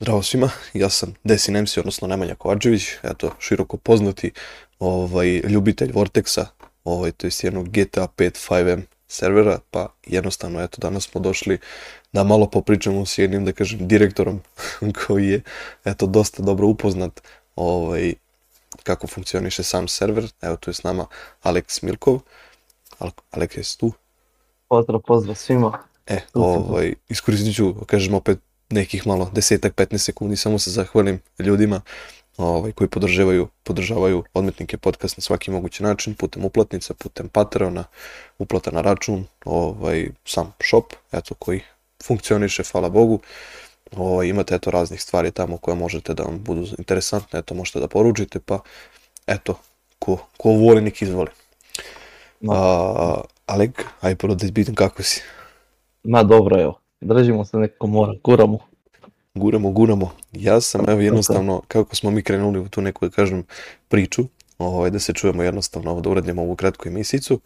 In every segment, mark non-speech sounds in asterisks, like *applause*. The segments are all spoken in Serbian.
Zdravo svima, ja sam Desin MC, odnosno Nemanja Kovačević, eto, široko poznati ovaj, ljubitelj Vortexa, ovaj, to je jednog GTA 5 5M servera, pa jednostavno, eto, danas smo došli da malo popričamo s jednim, da kažem, direktorom *laughs* koji je, eto, dosta dobro upoznat ovaj, kako funkcioniše sam server. Evo, tu je s nama Aleks Milkov. Aleks, jesi tu? Pozdrav, pozdrav svima. E, ovaj, iskoristit ću, kažem opet, nekih malo desetak, 15 sekundi, samo se zahvalim ljudima ovaj, koji podržavaju, podržavaju odmetnike podcast na svaki mogući način, putem uplatnica, putem Patreona, uplata na račun, ovaj, sam shop, eto, koji funkcioniše, hvala Bogu. Ovaj, imate eto raznih stvari tamo koje možete da vam budu interesantne, eto možete da poručite, pa eto, ko, ko voli nek izvoli. No. A, Aleg, aj prvo da izbitim kako si. Ma dobro, evo, držimo se nekako mora, guramo. Guramo, guramo. Ja sam evo jednostavno, kako smo mi krenuli u tu neku, da kažem, priču, ovaj, da se čujemo jednostavno, da uradimo ovu kratku emisicu,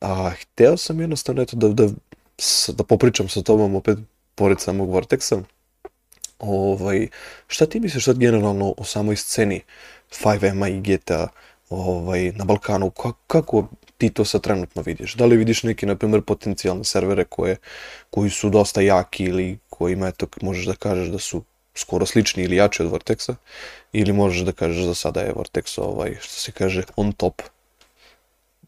a hteo sam jednostavno eto, da, da, da popričam sa tobom opet pored samog Vortexa, ovaj, šta ti misliš sad generalno o samoj sceni 5M-a i GTA ovaj, na Balkanu, kako, kako ti to sad trenutno vidiš? Da li vidiš neki, na primjer, potencijalne servere koje, koji su dosta jaki ili kojima, eto, možeš da kažeš da su skoro slični ili jači od Vortexa, ili možeš da kažeš da sada je Vortex, ovaj, što se kaže, on top?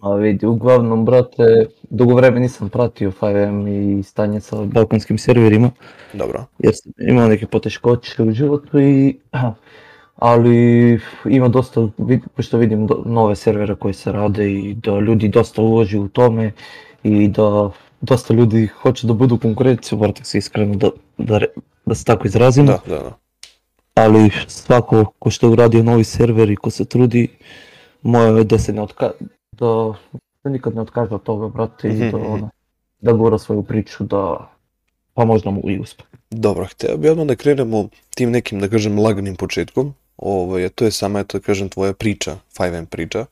A vidi, uglavnom, brate, dugo vreme nisam pratio 5M i stanje sa balkanskim serverima. Dobro. Jer sam imao neke poteškoće u životu i *clears throat* ali ima dosta, pošto vidim nove servere koji se rade i da ljudi dosta uloži u tome i da dosta ljudi hoće da budu konkurenciju Vortex iskreno da, da, da se tako izrazimo. Da, da, da. Ali svako ko što je uradio novi server i ko se trudi, moje je da se ne odka da se nikad ne otkaže od toga, brate, mm -hmm. i da, mhm. ono, da gura svoju priču, da pa možda mu i uspe. Dobro, hteo bi odmah da krenemo tim nekim, da kažem, laganim početkom. Ovaj, to je sama, eto da kažem, tvoja priča, 5M priča.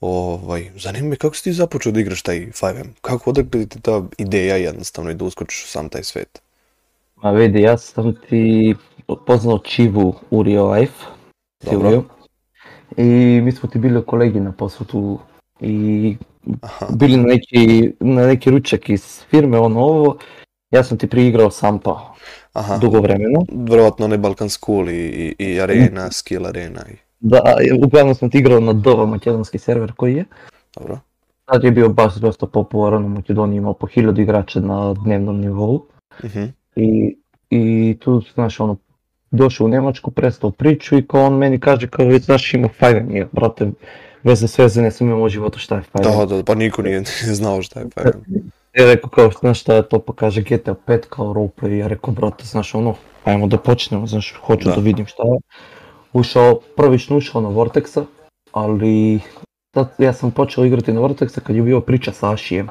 Ovaj, zanima me kako si ti započeo da igraš taj 5M? Kako odakle ti ta ideja jednostavno i da uskočiš u sam taj svet? Ma vidi, ja sam ti poznao Čivu u Rio Life. Dobro. I mi smo ti bili kolegi na poslu tu i Aha. bili na neki, na neki ručak iz firme, ono ovo. Ja sam ti priigrao Sampa Aha. dugo vremena. Vjerojatno ne Balkan School i, i, i Arena, mm. Skill Arena. I... Da, uglavnom sam ti igrao na Dova makedonski server koji je. Dobro. Sad je bio baš dosta popularan u Makedoniji, imao po hiljadu igrača na dnevnom nivou. -huh. I, I tu, znaš, ono, došao u Njemačku, prestao priču i kao on meni kaže kao, već znaš, ima Five nije, brate, veze sve ne sam imao u životu šta je Five Da, da, pa niko nije *laughs* znao šta je Five Ja rekao kao, znaš šta je to, pa kaže GTA 5 kao roleplay, ja rekao, brate, znaš, ono, ajmo da počnemo, znaš, hoću da, da vidim šta je ušao, prvično ušao na Vortexa, ali tad ja sam počeo igrati na Vortexa kad je bio priča sa Ašijem.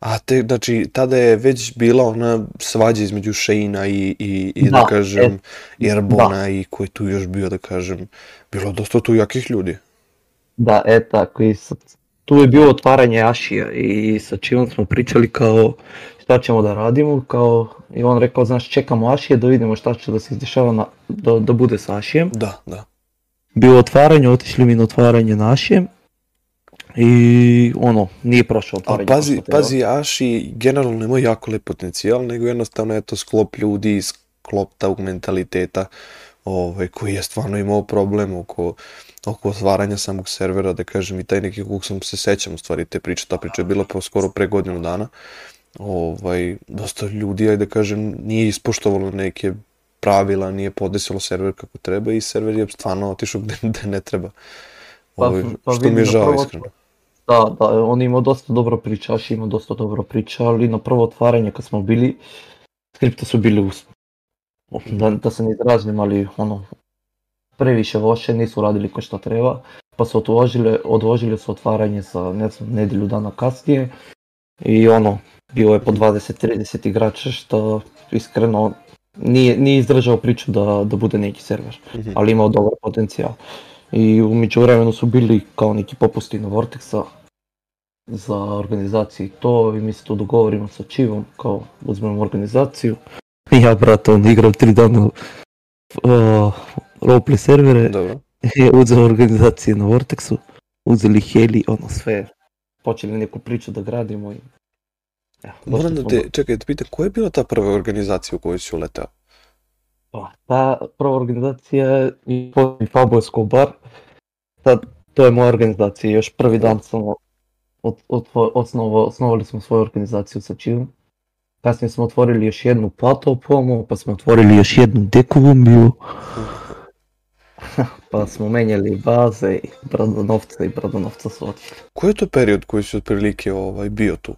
A te, znači, tada je već bila ona svađa između Sheina i, i, i da, da kažem, e, Erbona da. i koji tu još bio, da kažem, bilo dosta tu jakih ljudi. Da, e tako i sad, tu je bilo otvaranje Ašija i sa Čivom smo pričali kao šta ćemo da radimo, kao, i on rekao, znaš, čekamo Ašije da vidimo šta će da se izdešava, na, da, da bude sa Ašijem. Da, da. Bilo otvaranje, otišli mi na otvaranje na Ašijem, i ono, nije prošlo otvaranje. A pazi, pazi, Aši generalno ima jako lep potencijal, nego jednostavno je to sklop ljudi, sklop tog mentaliteta ovaj, koji je stvarno imao problem oko, oko otvaranja samog servera, da kažem i taj neki kuk sam se sećam u stvari te priče, ta priča je bila po skoro pre godinu dana, ovaj, dosta ljudi, ajde da kažem, nije ispoštovalo neke pravila, nije podesilo server kako treba i server je stvarno otišao gde, gde ne treba. Pa, ovaj, pa, što mi je žao, prvo, iskreno. Da, da, on ima dosta dobro priča, Aši ima dosta dobro priča, ali na prvo otvaranje kad smo bili, skripte su bili us... da, da se ne izrazim, ali ono, previše loše, nisu radili ko što treba, pa su odložili, odložili su otvaranje za, ne znam, nedelju dana kasnije i ono, bilo je po 20-30 igrača što iskreno nije, nije izdržao priču da, da bude neki server, -hmm. ali imao dobar potencijal. I umeđu vremenu su bili kao neki popusti na Vortexa za organizaciju to i mi se to dogovorimo sa Čivom, kao uzmemo organizaciju. I ja, brate, on igrao tri dana uh, roleplay servere, Dobro. *laughs* je uzeo organizacije na Vortexu, uzeli Heli, ono sve, počeli neku priču da gradimo i... Evo, Moram da smo te, čekaj, da pitam, koja je bila ta prva organizacija u kojoj si uletao? do- Ta prva organizacija je Fabo Escobar, Sad, to je moja organizacija, još prvi dan sam od, od, osnovo, osnovali smo svoju organizaciju sa Čivom. Kasnije smo otvorili još jednu Plato Pomo, pa smo otvorili još jednu Dekolumbiju, pa smo menjali baze i Bradonovca i Bradonovca su otišli. Koji je to period koji si otprilike ovaj, bio tu?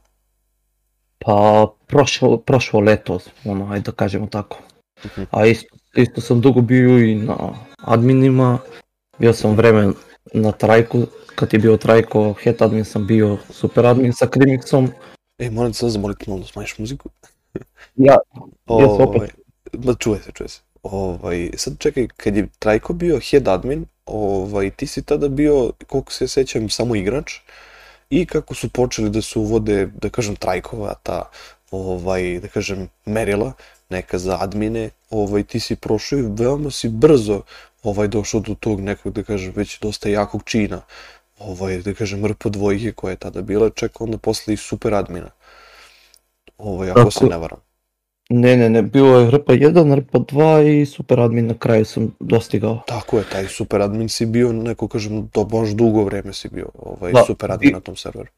Pa prošlo, prošlo leto, ono, ajde da kažemo tako. Mhm. A isto, isto sam dugo bio i na adminima, bio sam vreme na trajku, kad je bio trajko head admin sam bio super admin sa Krimixom. E, moram te sad zamoliti malo da smanjiš muziku. Ja, Jesu opet. Ovaj, ma čuje se, čuje se. Ovaj, sad čekaj, kad je Trajko bio head admin, ovaj, ti si tada bio, koliko se sećam, samo igrač i kako su počeli da se uvode, da kažem, Trajkova, ta, ovaj, da kažem, merila, neka za admine, ovaj, ti si prošao i veoma si brzo ovaj, došao do tog nekog, da kažem, već dosta jakog čina, ovaj, da kažem, RP dvojke koja je tada bila, čak onda posle i super admina. Ovaj, ako se Tako. ne varam. Ne, ne, ne, bilo je RP1, RP2 i super admin na kraju sam dostigao. Tako je, taj super admin si bio, neko kažem, to baš dugo vreme si bio ovaj, Da, super admin i- na tom serveru.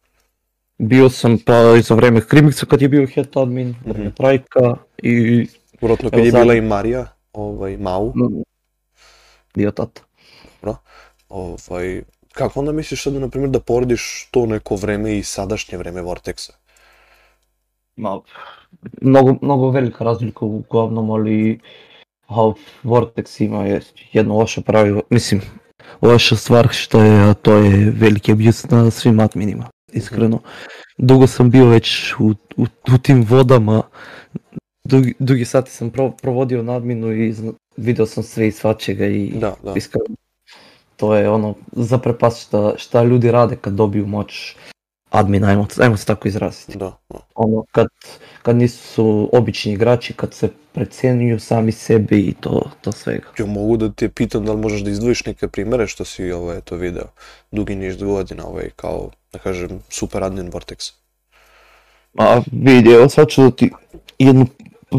Bio sam pa i za vreme Krimixa kad je bio head admin, vreme trajka i Vjerojatno kad je sad- bila i Marija, ovaj, Mau, mm, bio tata. ovaj, kako onda misliš sada, na primjer, da porediš to neko vreme i sadašnje vreme Vortexa? Ma, mnogo, mnogo velika razlika uglavnom, ali a, Vortex ima je jedno loše pravilo, mislim, loša stvar što je, a to je veliki abuse na svim adminima, iskreno. Dugo sam bio već u, u, u tim vodama, dugi, dugi sati sam pro, provodio na adminu i video sam sve i svačega i Da, da. iskreno, to je ono zaprepast šta, šta ljudi rade kad dobiju moć admina, ajmo, ajmo se tako izraziti Da, da. ono kad, kad nisu obični igrači, kad se precenjuju sami sebi i to, to svega. Ja mogu da te pitam da li možeš da izdvojiš neke primere što si ovaj, to video dugi niž godina, ovaj, kao, da kažem, super admin Vortexa. A vidi, evo sad ću da ti jednu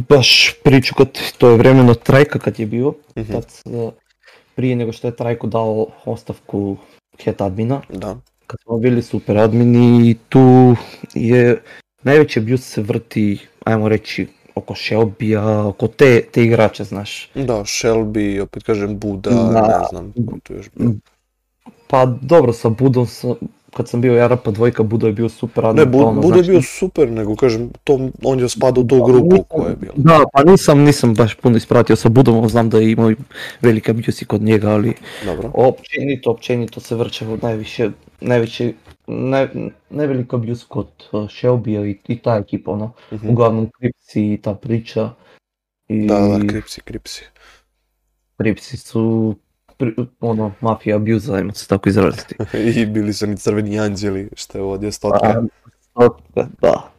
baš priču kad to je vremeno trajka kad je bio, Mhm. kad e, prije nego što je trajko dao ostavku head admina, Da, kad smo bili super admini i tu je najveći abuse se vrti, ajmo reći, oko Shelby-a, oko te, te igrače, znaš. da, Shelby, opet kažem Buda, Da. ne znam, ko tu još bio. Pa dobro, sa Budom sam, kad sam bio RP dvojka, Budo je bio super. Ne, Bud, Buda je znači- bio super, nego kažem, to, on je spadao tu grupu koja je bila. Da, pa nisam, nisam baš puno ispratio sa Budom, znam da je imao i velike abuse kod njega, ali Dobro. općenito, općenito se vrće najviše, najveći, naj, najveliko abuse kod uh, Shelby-a i, i ta ekipa, ono, Mhm. uglavnom Kripsi i ta priča. I Da, da, kripsi, kripsi. Kripsi su, ono, mafija abuse, ajmo se tako izraziti. *laughs* I bili su ni crveni anđeli, što je ovdje stotke. A, da, da.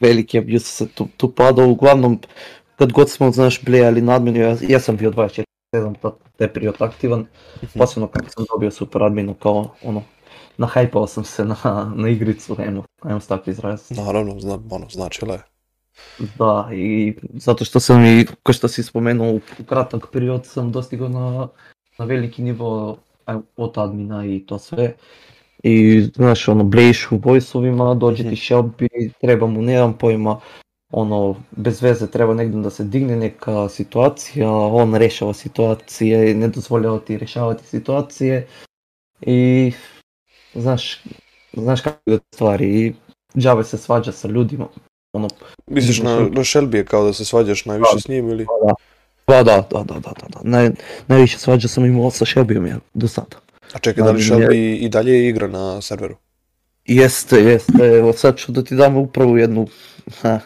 Veliki abuse se tu, tu padao, uglavnom kad god smo, znaš, blejali na adminu, ja, ja sam bio 24-7 ta- taj period aktivan, Mhm. posebno kad sam dobio super adminu kao ono, nahajpao sam se na, na igricu, ajmo, ajmo se tako izraziti. Naravno, zna, ono, značila je. Da, i zato što sam i, kao što si spomenuo, u, kratak period sam dostigao na, na veliki nivo od admina i to sve. I znaš, ono, blejiš u voice-ovima, dođe ti Shelby, treba mu, nemam pojma, ono, bez veze treba negdje da se digne neka situacija, on rešava situacije, ne dozvoljava ti rešavati situacije. I znaš, znaš kako je stvari i džabe se svađa sa ljudima, ono, Misliš na, na Shelby kao da se svađaš najviše s njim ili? Da, da, da, da, da, da, da. Naj, najviše svađa sam imao sa Shelbyom ja, do sada. A čekaj, da li Da, Shelby i dalje igra na serveru? Jeste, jeste, evo sad ću da ti dam upravo jednu, ha,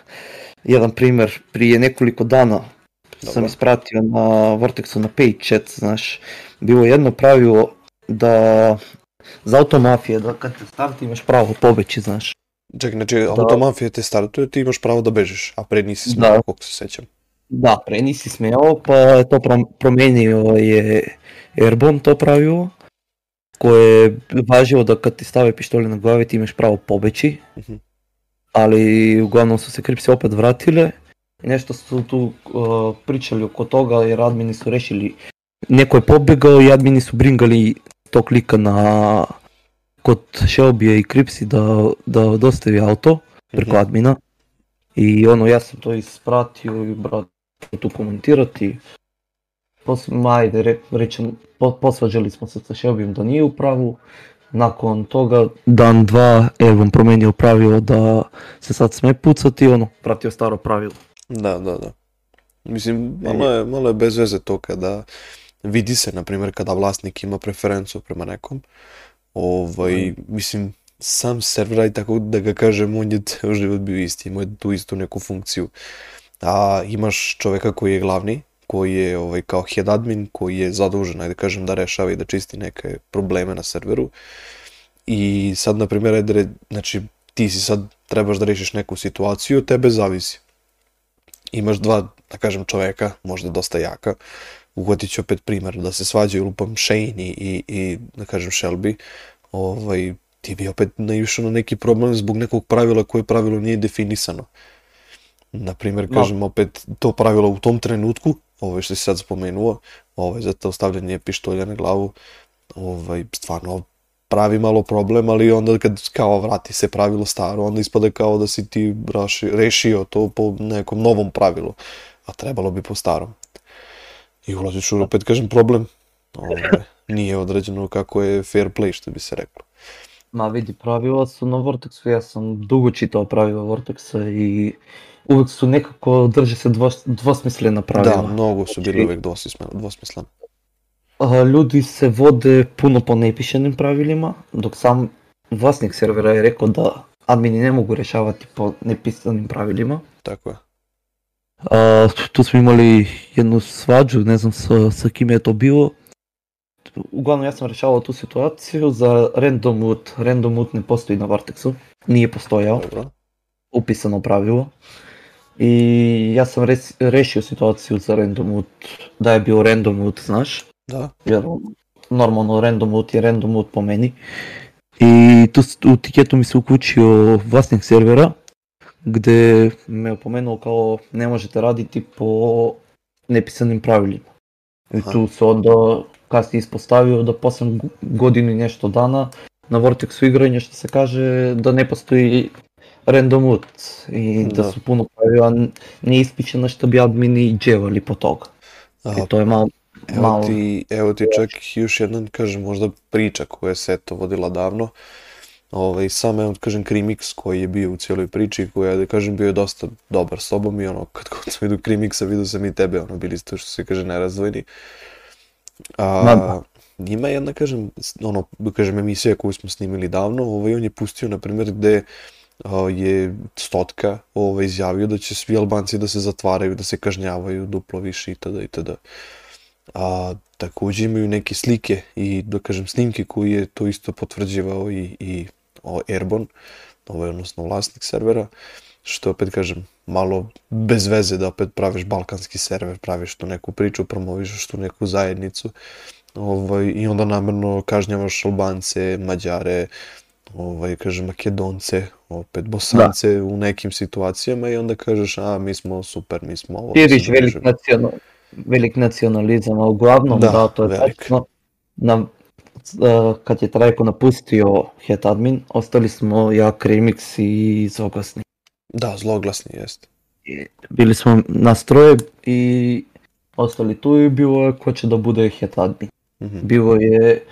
jedan primjer, prije nekoliko dana sam Dobro. ispratio na Vortexu na page chat, znaš, bilo je jedno pravilo da za automafije, da kad te starti imaš pravo pobeći, znaš. Čekaj, znači automafija te startuje, ti imaš pravo da bežiš, a pre nisi Da. smio, koliko se sećam. Da, pre nisi smeo, pa je to promenio je Airborne to pravilo, koje je važilo da kad ti stave pištolje na glavi ti imaš pravo pobeći, Mhm. ali uglavnom su se kripsi opet vratile. Nešto su tu uh, pričali oko toga jer admini su rešili, neko je pobegao i admini su bringali tog lika na kod Shelby i Kripsi da, da dostavi auto preko Mhm. admina. I ono, ja sam to ispratio i brat tu komentirati. Pos, ma, ajde, re, rečem, po, posvađali smo se sa Shelbyjem da nije u pravu. Nakon toga, dan dva, Evan promenio pravilo da se sad sme pucati, ono, pratio staro pravilo. Da, da, da. Mislim, malo je, malo je bez veze to kada vidi se, na primjer, kada vlasnik ima preferenciju prema nekom. Ovaj, mislim, sam server, aj tako da ga kažem, on je ceo život bio isti, imao je tu istu neku funkciju. A imaš čoveka koji je glavni, koji je ovaj, kao head admin, koji je zadužen, ajde kažem, da rešava i da čisti neke probleme na serveru. I sad, na primjer, ajde, znači, ti si sad trebaš da rešiš neku situaciju, tebe zavisi imaš dva, da kažem, čoveka, možda dosta jaka, uhvatit ću opet primjer, da se svađaju lupam Shane i, i, da kažem Shelby, ovaj, ti bi opet naišao na neki problem zbog nekog pravila koje pravilo nije definisano. Na primjer, Da. kažem opet, to pravilo u tom trenutku, ovaj što si sad spomenuo, ovaj, za to stavljanje pištolja na glavu, ovaj, stvarno pravi malo problem, ali onda kad kao vrati se pravilo staro, onda ispada kao da si ti raši, rešio to po nekom novom pravilu, a trebalo bi po starom. I ulaziš u, opet kažem, problem. Ovaj, nije određeno kako je fair play, što bi se reklo. Ma vidi, pravila su na Vortexu, ja sam dugo čitao pravila Vortexa i uvek su nekako, drže se dvos, dvosmislena pravila. Da, mnogo su bili uvek dvosmisleni. A, ljudi se vode puno po nepišenim pravilima, dok sam vlasnik servera je rekao da admini ne mogu rešavati po nepisanim pravilima. Tako je. A, tu smo imali jednu svađu, ne znam sa, sa kime je to bilo. Uglavnom ja sam rešavao tu situaciju za random loot. Random loot ne postoji na Vortexu, nije postojao, Dobro. upisano pravilo. I ja sam res, rešio situaciju za random loot, da je bio random loot, znaš. Da. jer normalno random loot je random loot po meni. I tu s- u tiketu mi se uključio vlasnik servera, gde me opomenuo kao ne možete raditi po nepisanim pravilima. I tu se onda kasnije ispostavio da posle godinu i nešto dana na Vortexu igranja što se kaže da ne postoji random loot i da, Da. su puno pravila n- neispičena što bi admini dževali po toga. A, I to je malo, Evo malo ti, evo ti čak još jedna, kažem, možda priča koja se eto vodila davno. Ovaj, sam evo, kažem, Krimix koji je bio u cijeloj priči, koja, da kažem, bio je dosta dobar s tobom i ono, kad god sam vidio Krimixa, vidio sam i tebe, ono, bili ste, što se kaže, nerazdvojni. A, Ma da. ima jedna, kažem, ono, da kažem, emisija koju smo snimili davno, ovaj, on je pustio, na primjer, gde a, je Stotka ovaj, izjavio da će svi Albanci da se zatvaraju, da se kažnjavaju duplo više itd. itd. A takođe imaju neke slike i da kažem snimke koji je to isto potvrđivao i, i Airborne, ovaj, odnosno vlasnik servera, što opet kažem malo bez veze da opet praviš balkanski server, praviš tu neku priču, promovišeš tu neku zajednicu ovaj, i onda namerno kažnjavaš Albance, Mađare, ovaj, kažem Makedonce, opet Bosance u nekim situacijama i onda kažeš a mi smo super, mi smo ovo. širiš sad velik, nacional, velik nacionalizam, a uglavnom Da, da, to je velik. tačno. Na, kad je Trajko napustio Head Admin, ostali smo ja, Krimix i Zoglasni. Da, zloglasni jest. I Bili smo nas troje i ostali tu i bilo je ko će da bude Head Admin. Mhm. Bilo je,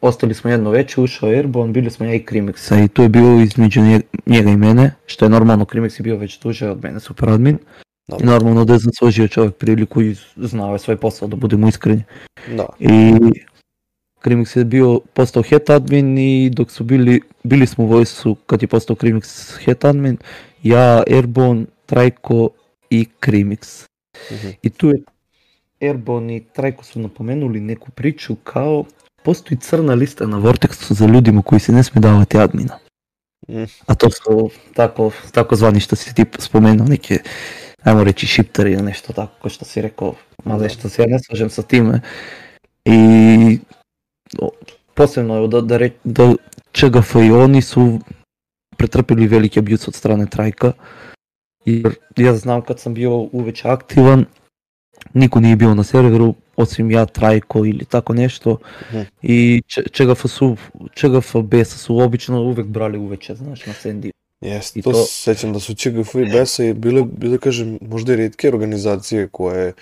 ostali smo jedno veće, ušao Airborne, bili smo ja i Krimixa i tu je bilo između nje- njega i mene, što je normalno, Krimix je bio već duže od mene super admin. I Dobro. normalno da je zaslužio čovjek priliku i znao je svoj posao, da budemo iskreni. Da, I Krimix je bio postao head admin i dok su bili, bili smo u vojsu kad je postao Krimix head admin, ja, Airborne, Trajko i Krimix. Mhm. I tu je Airborne i Trajko su napomenuli neku priču kao postoji crna lista na Vortexu za ljudima koji se ne smije davati admina. Mm. A to su tako, tako zvani što si ti spomenuo, neke ajmo reći šipteri ili nešto tako, kao što si rekao, malo nešto se ja ne slažem sa time. I posebno da, da, re, da ČGF i oni su pretrpili veliki abuse od strane Trajka. Jer ja znam kad sam bio uveć aktivan, niko nije bio na serveru, osim ja, Trajko ili tako nešto. Mhm. I ČGF su, ČGF besa su obično uvek brali uveče, znaš, na Sandy. Jeste, I to, to- se sećam da su ČGF i Besa i bile, bile, kažem, možda i rijetke organizacije koje,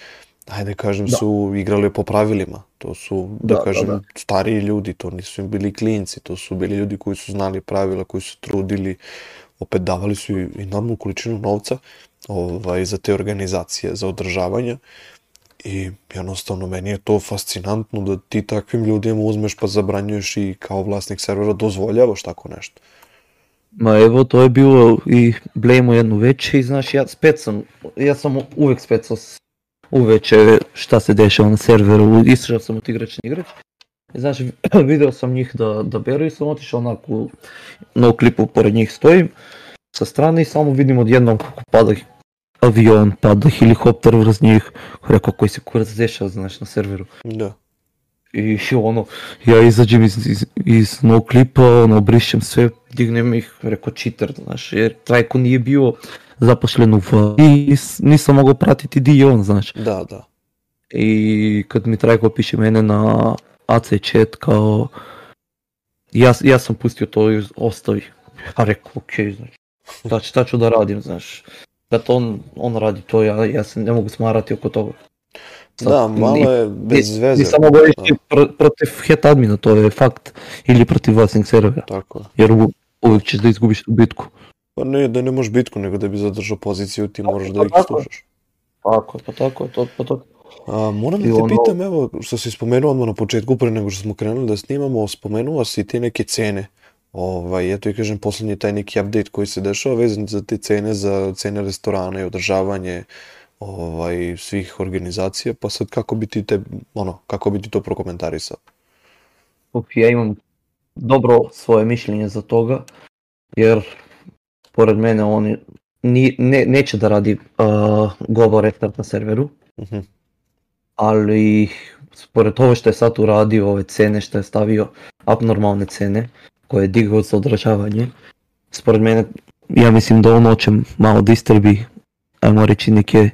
ajde kažem, Da. su igrale po pravilima. To su, da, Da, da, kažem, da. stariji ljudi, to nisu im bili klinci, to su bili ljudi koji su znali pravila, koji su trudili, opet davali su i, normalnu količinu novca ovaj, za te organizacije, za održavanje. I jednostavno meni je to fascinantno da ti takvim ljudima uzmeš pa zabranjuješ i kao vlasnik servera dozvoljavaš tako nešto. Ma evo, to je bilo i blejmo jednu veče i znaš, ja spet sam, ja sam uvek specao s- uveče šta se dešava na serveru, istražao sam od igrač na igrač. I znaš, *clears throat* video sam njih da, da beru i sam otišao onako, na klipu pored njih stojim, sa strane i samo vidim odjednom kako pada avion, pada helikopter vrz njih, rekao koji se kurac dešava, znaš, na serveru. Da. I ono, ja izađem iz, iz, iz no klipa, ono, brišem sve, dignem ih, rekao cheater, znaš, jer Trajko nije bio zaposlen u V i nis- nisam mogao pratiti di je on, znaš. Da, da. I kad mi Trajko piše mene na AC chat kao, ja, ja sam pustio to i ostavi. Ja rekao, okej, znači, šta, ću- šta ću da radim, znaš. Kad on, on radi to, ja, ja se ne mogu smarati oko toga. Sad, Da, malo ni- je bez veze. Nisam mogao ići pro- protiv head admina, to je fakt. Ili protiv vlasnik servera, Tako je. jer u, uvijek ćeš da izgubiš tu bitku. Pa ne, da ne možeš bitku, nego da bi zadržao poziciju, ti moraš da ih tako slušaš. Tako je, pa tako to, pa to. A, moram da te ono- pitam, evo, što si spomenuo odmah na početku, pre nego što smo krenuli da snimamo, spomenuo si ti neke cene. Ovaj, eto i kažem, poslednji taj neki update koji se dešava vezan za te cene, za cene restorana i održavanje ovaj, svih organizacija, pa sad kako bi ti te, ono, kako bi ti to prokomentarisao? Uf, ja imam dobro svoje mišljenje za toga, jer pored mene oni ni, ne, neće da radi uh, global restart na serveru, Mhm. ali pored toga što je sad uradio ove cene, što je stavio abnormalne cene, koje je digao za održavanje, spored mene, ja mislim da on hoće malo distrbi, ajmo reći neke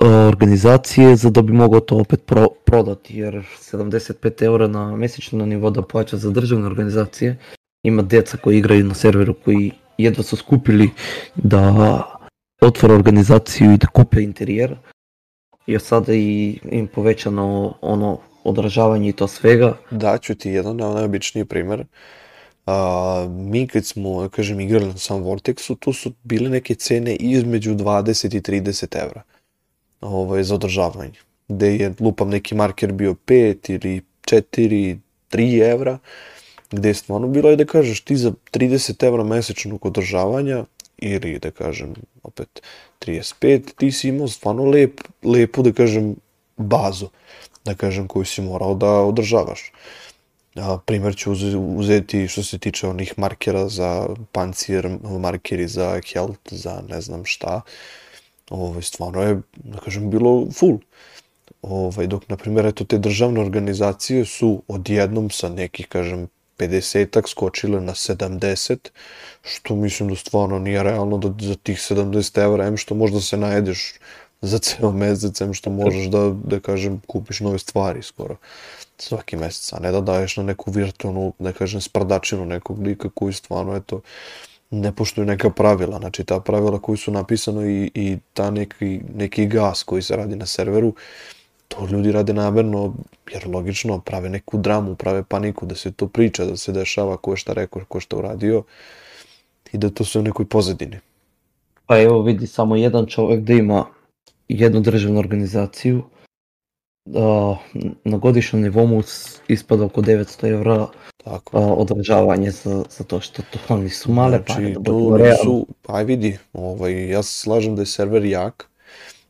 uh, organizacije za da bi mogao to opet pro, prodati, jer 75 eura na mjesečno nivo da plaća za državne organizacije, ima djeca koji igraju na serveru koji jedva su skupili da otvore organizaciju i da kupe interijer, jer sada i im povećano ono održavanje i to svega. Daću ti jedan naj- najobičniji primer. A, mi kad smo, kažem, igrali na samom Vortexu, tu su bile neke cene između 20 i 30 evra ovaj, za održavanje. Gde je, lupam, neki marker bio 5 ili 4, 3 evra, gde je stvarno bilo, da kažeš, ti za 30 evra mesečnog održavanja, ili da kažem, opet 35, ti si imao stvarno lep, lepu, da kažem, bazu, da kažem, koju si morao da održavaš. A, primer ću uze- uzeti što se tiče onih markera za pancir, markeri za health, za ne znam šta. Ovaj, stvarno je, da kažem, bilo full. Ovaj, dok, na primjer, eto, te državne organizacije su odjednom sa nekih, kažem, 50-ak skočile na 70, što mislim da stvarno nije realno da za tih 70 evra, em što možda se najedeš za ceo mesec, em što možeš da, da kažem, kupiš nove stvari skoro svaki mesec, a ne da daješ na neku virtualnu, da kažem, sprdačinu nekog lika koji stvarno, eto, ne poštuju neka pravila, znači ta pravila koji su napisano i, i ta neki, neki gas koji se radi na serveru, to ljudi rade namerno, jer logično prave neku dramu, prave paniku, da se to priča, da se dešava ko je šta rekao, ko je šta uradio i da to sve u nekoj pozadini. Pa evo vidi samo jedan čovjek da ima jednu državnu organizaciju, a, na godišnjem nivou mu ispada oko 900 evra Tako. a, održavanje za, za to što to oni su male pare. Znači, da to nisu, aj vidi, ovaj, ja se slažem da je server jak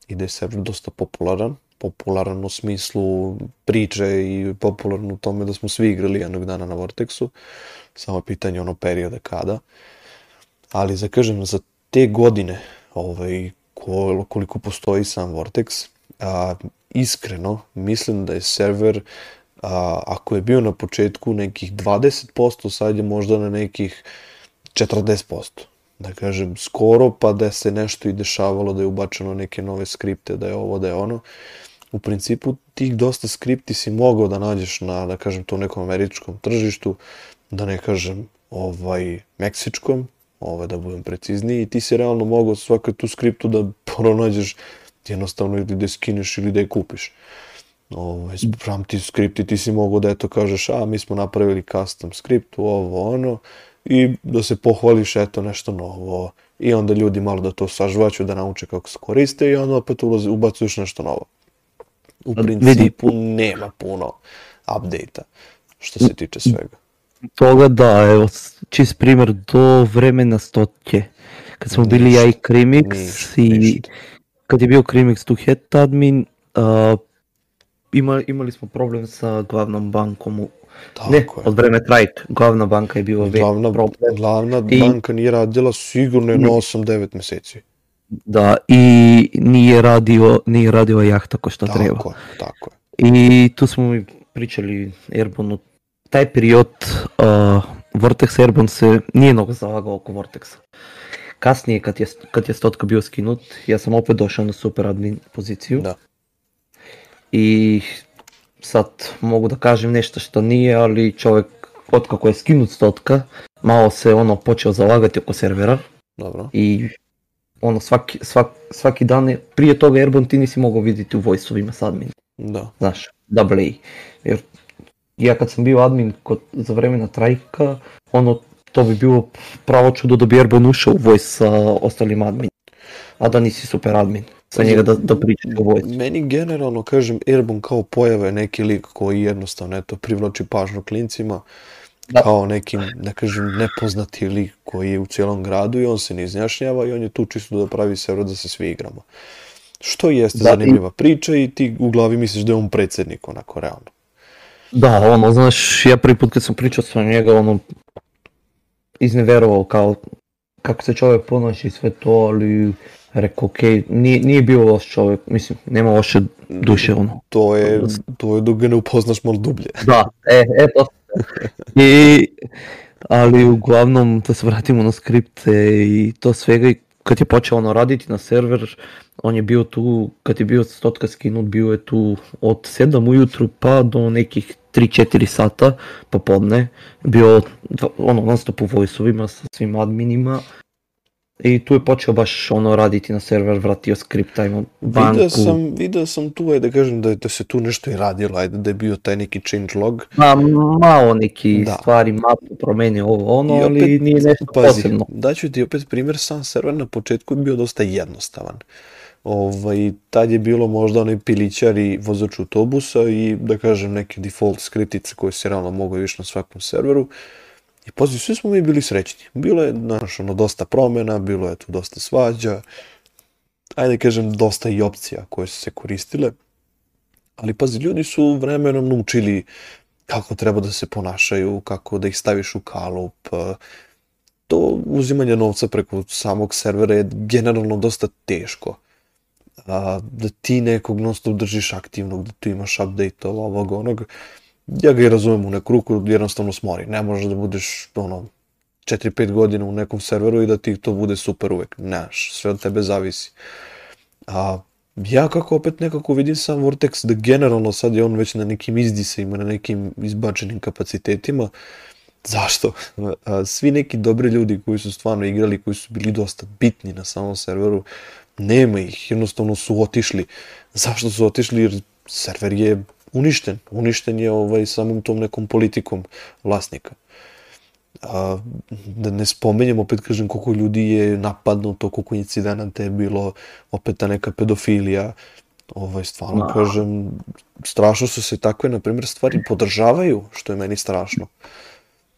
i da je server dosta popularan, popularan u smislu priče i popularan u tome da smo svi igrali jednog dana na Vortexu, samo je pitanje ono perioda kada, ali za kažem, za te godine ovaj, ko, koliko postoji sam Vortex. A, iskreno, mislim da je server, a, ako je bio na početku nekih 20%, sad je možda na nekih 40%. Da kažem, skoro pa da se nešto i dešavalo, da je ubačeno neke nove skripte, da je ovo, da je ono. U principu, tih dosta skripti si mogao da nađeš na, da kažem, to nekom američkom tržištu, da ne kažem, ovaj, meksičkom, ovaj, da budem precizniji, i ti si realno mogao svaku tu skriptu da *laughs* pronađeš jednostavno ili da je skineš ili da je kupiš. Ovaj, spram ti skripti, ti si mogao da eto kažeš, a mi smo napravili custom skript, ovo, ono, i da se pohvališ, eto, nešto novo. I onda ljudi malo da to sažvaću, da nauče kako se koriste i onda opet ulazi, ubacuješ nešto novo. U principu nema puno update-a što se tiče svega. Toga da, evo, čist primjer do vremena stotke. Kad smo bili ja i Krimix i ništa. kad je bio Krimix tu head admin, uh, ima, imali smo problem sa glavnom bankom u Tako ne, je. od vreme Trajk, glavna banka je bila glavna, problem. Glavna I, banka nije radila sigurno na 8-9 meseci. Da, i nije radio, nije radio jahta ko što tako treba. Tako tako I tu smo mi pričali Airbonu, taj period uh, Vortex Airborne se nije mnogo zalagao oko Vortexa. Kasnije kad je, kad je Stotka bio skinut, ja sam opet došao na super admin poziciju. Da. I sad mogu da kažem nešto što nije, ali čovjek od kako je skinut stotka, malo se ono počeo zalagati oko servera. Dobro. I ono svaki, svak, svaki dan, je, prije toga Airborne ti nisi mogao vidjeti u voice-ovima s admin. Da. Znaš, double A. Jer ja kad sam bio admin kod, za vremena trajka, ono, to bi bilo pravo čudo da bi Airborne ušao u voice sa ostalim admin. A da nisi super admin sa njega da, da pričaš o vojci. Meni generalno, kažem, Airborne kao pojava je neki lik koji jednostavno eto, privlači pažnju klincima, da. kao neki, ne kažem, nepoznati lik koji je u cijelom gradu i on se ne izjašnjava i on je tu čisto da pravi server da se svi igramo. Što jeste da, zanimljiva i... priča i ti u glavi misliš da je on predsjednik, onako, realno. Da, ono, znaš, ja prvi put kad sam pričao sa njega, ono, izneverovao kao kako se čovjek ponaša i sve to, ali Rekao, ok, nije, nije bio loš čovjek, mislim, nema loše duše, ono. To je, to je dok ga ne upoznaš malo dublje. Da, e, eto. I, ali uglavnom, da se vratimo na skripte i to svega, i kad je počeo ono raditi na server, on je bio tu, kad je bio stotka skinut, bio je tu od 7 ujutru pa do nekih 3-4 sata popodne, bio ono non stop u voice-ovima sa svim adminima, I tu je počeo baš ono raditi na server, vratio skripta, ima banku. Video sam, video sam tu, je da kažem da, da se tu nešto i radilo, ajde da je bio taj neki change log. Ma, malo neki da. stvari, mapu promenio ovo ono, opet, ali nije nešto pazi, posebno. Daću ti opet primjer, sam server na početku je bio dosta jednostavan. Ovaj, tad je bilo možda onaj pilićar i vozač autobusa i da kažem neke default skriptice koje se realno mogu više na svakom serveru. I pazi, svi smo mi bili srećni. Bilo je, znaš, ono, dosta promjena, bilo je tu dosta svađa, ajde kažem, dosta i opcija koje su se koristile. Ali pazi, ljudi su vremenom naučili kako treba da se ponašaju, kako da ih staviš u kalup. To uzimanje novca preko samog servera je generalno dosta teško. Da ti nekog non držiš aktivnog, da tu imaš update ovog onog ja ga i razumem u neku ruku, jednostavno smori. Ne možeš da budeš, ono, 4-5 godina u nekom serveru i da ti to bude super uvek. Nemaš, sve od tebe zavisi. A ja kako opet nekako vidim sam Vortex da generalno sad je on već na nekim izdisajima, na nekim izbačenim kapacitetima. Zašto? Svi neki dobri ljudi koji su stvarno igrali, koji su bili dosta bitni na samom serveru, nema ih, jednostavno su otišli. Zašto su otišli? Jer server je uništen. Uništen je ovaj, samom tom nekom politikom vlasnika. A, da ne spomenjem, opet kažem, koliko ljudi je napadnuto, koliko incidenata je bilo, opet ta neka pedofilija, ovaj, stvarno no. kažem, strašno su se takve, na primjer, stvari podržavaju, što je meni strašno.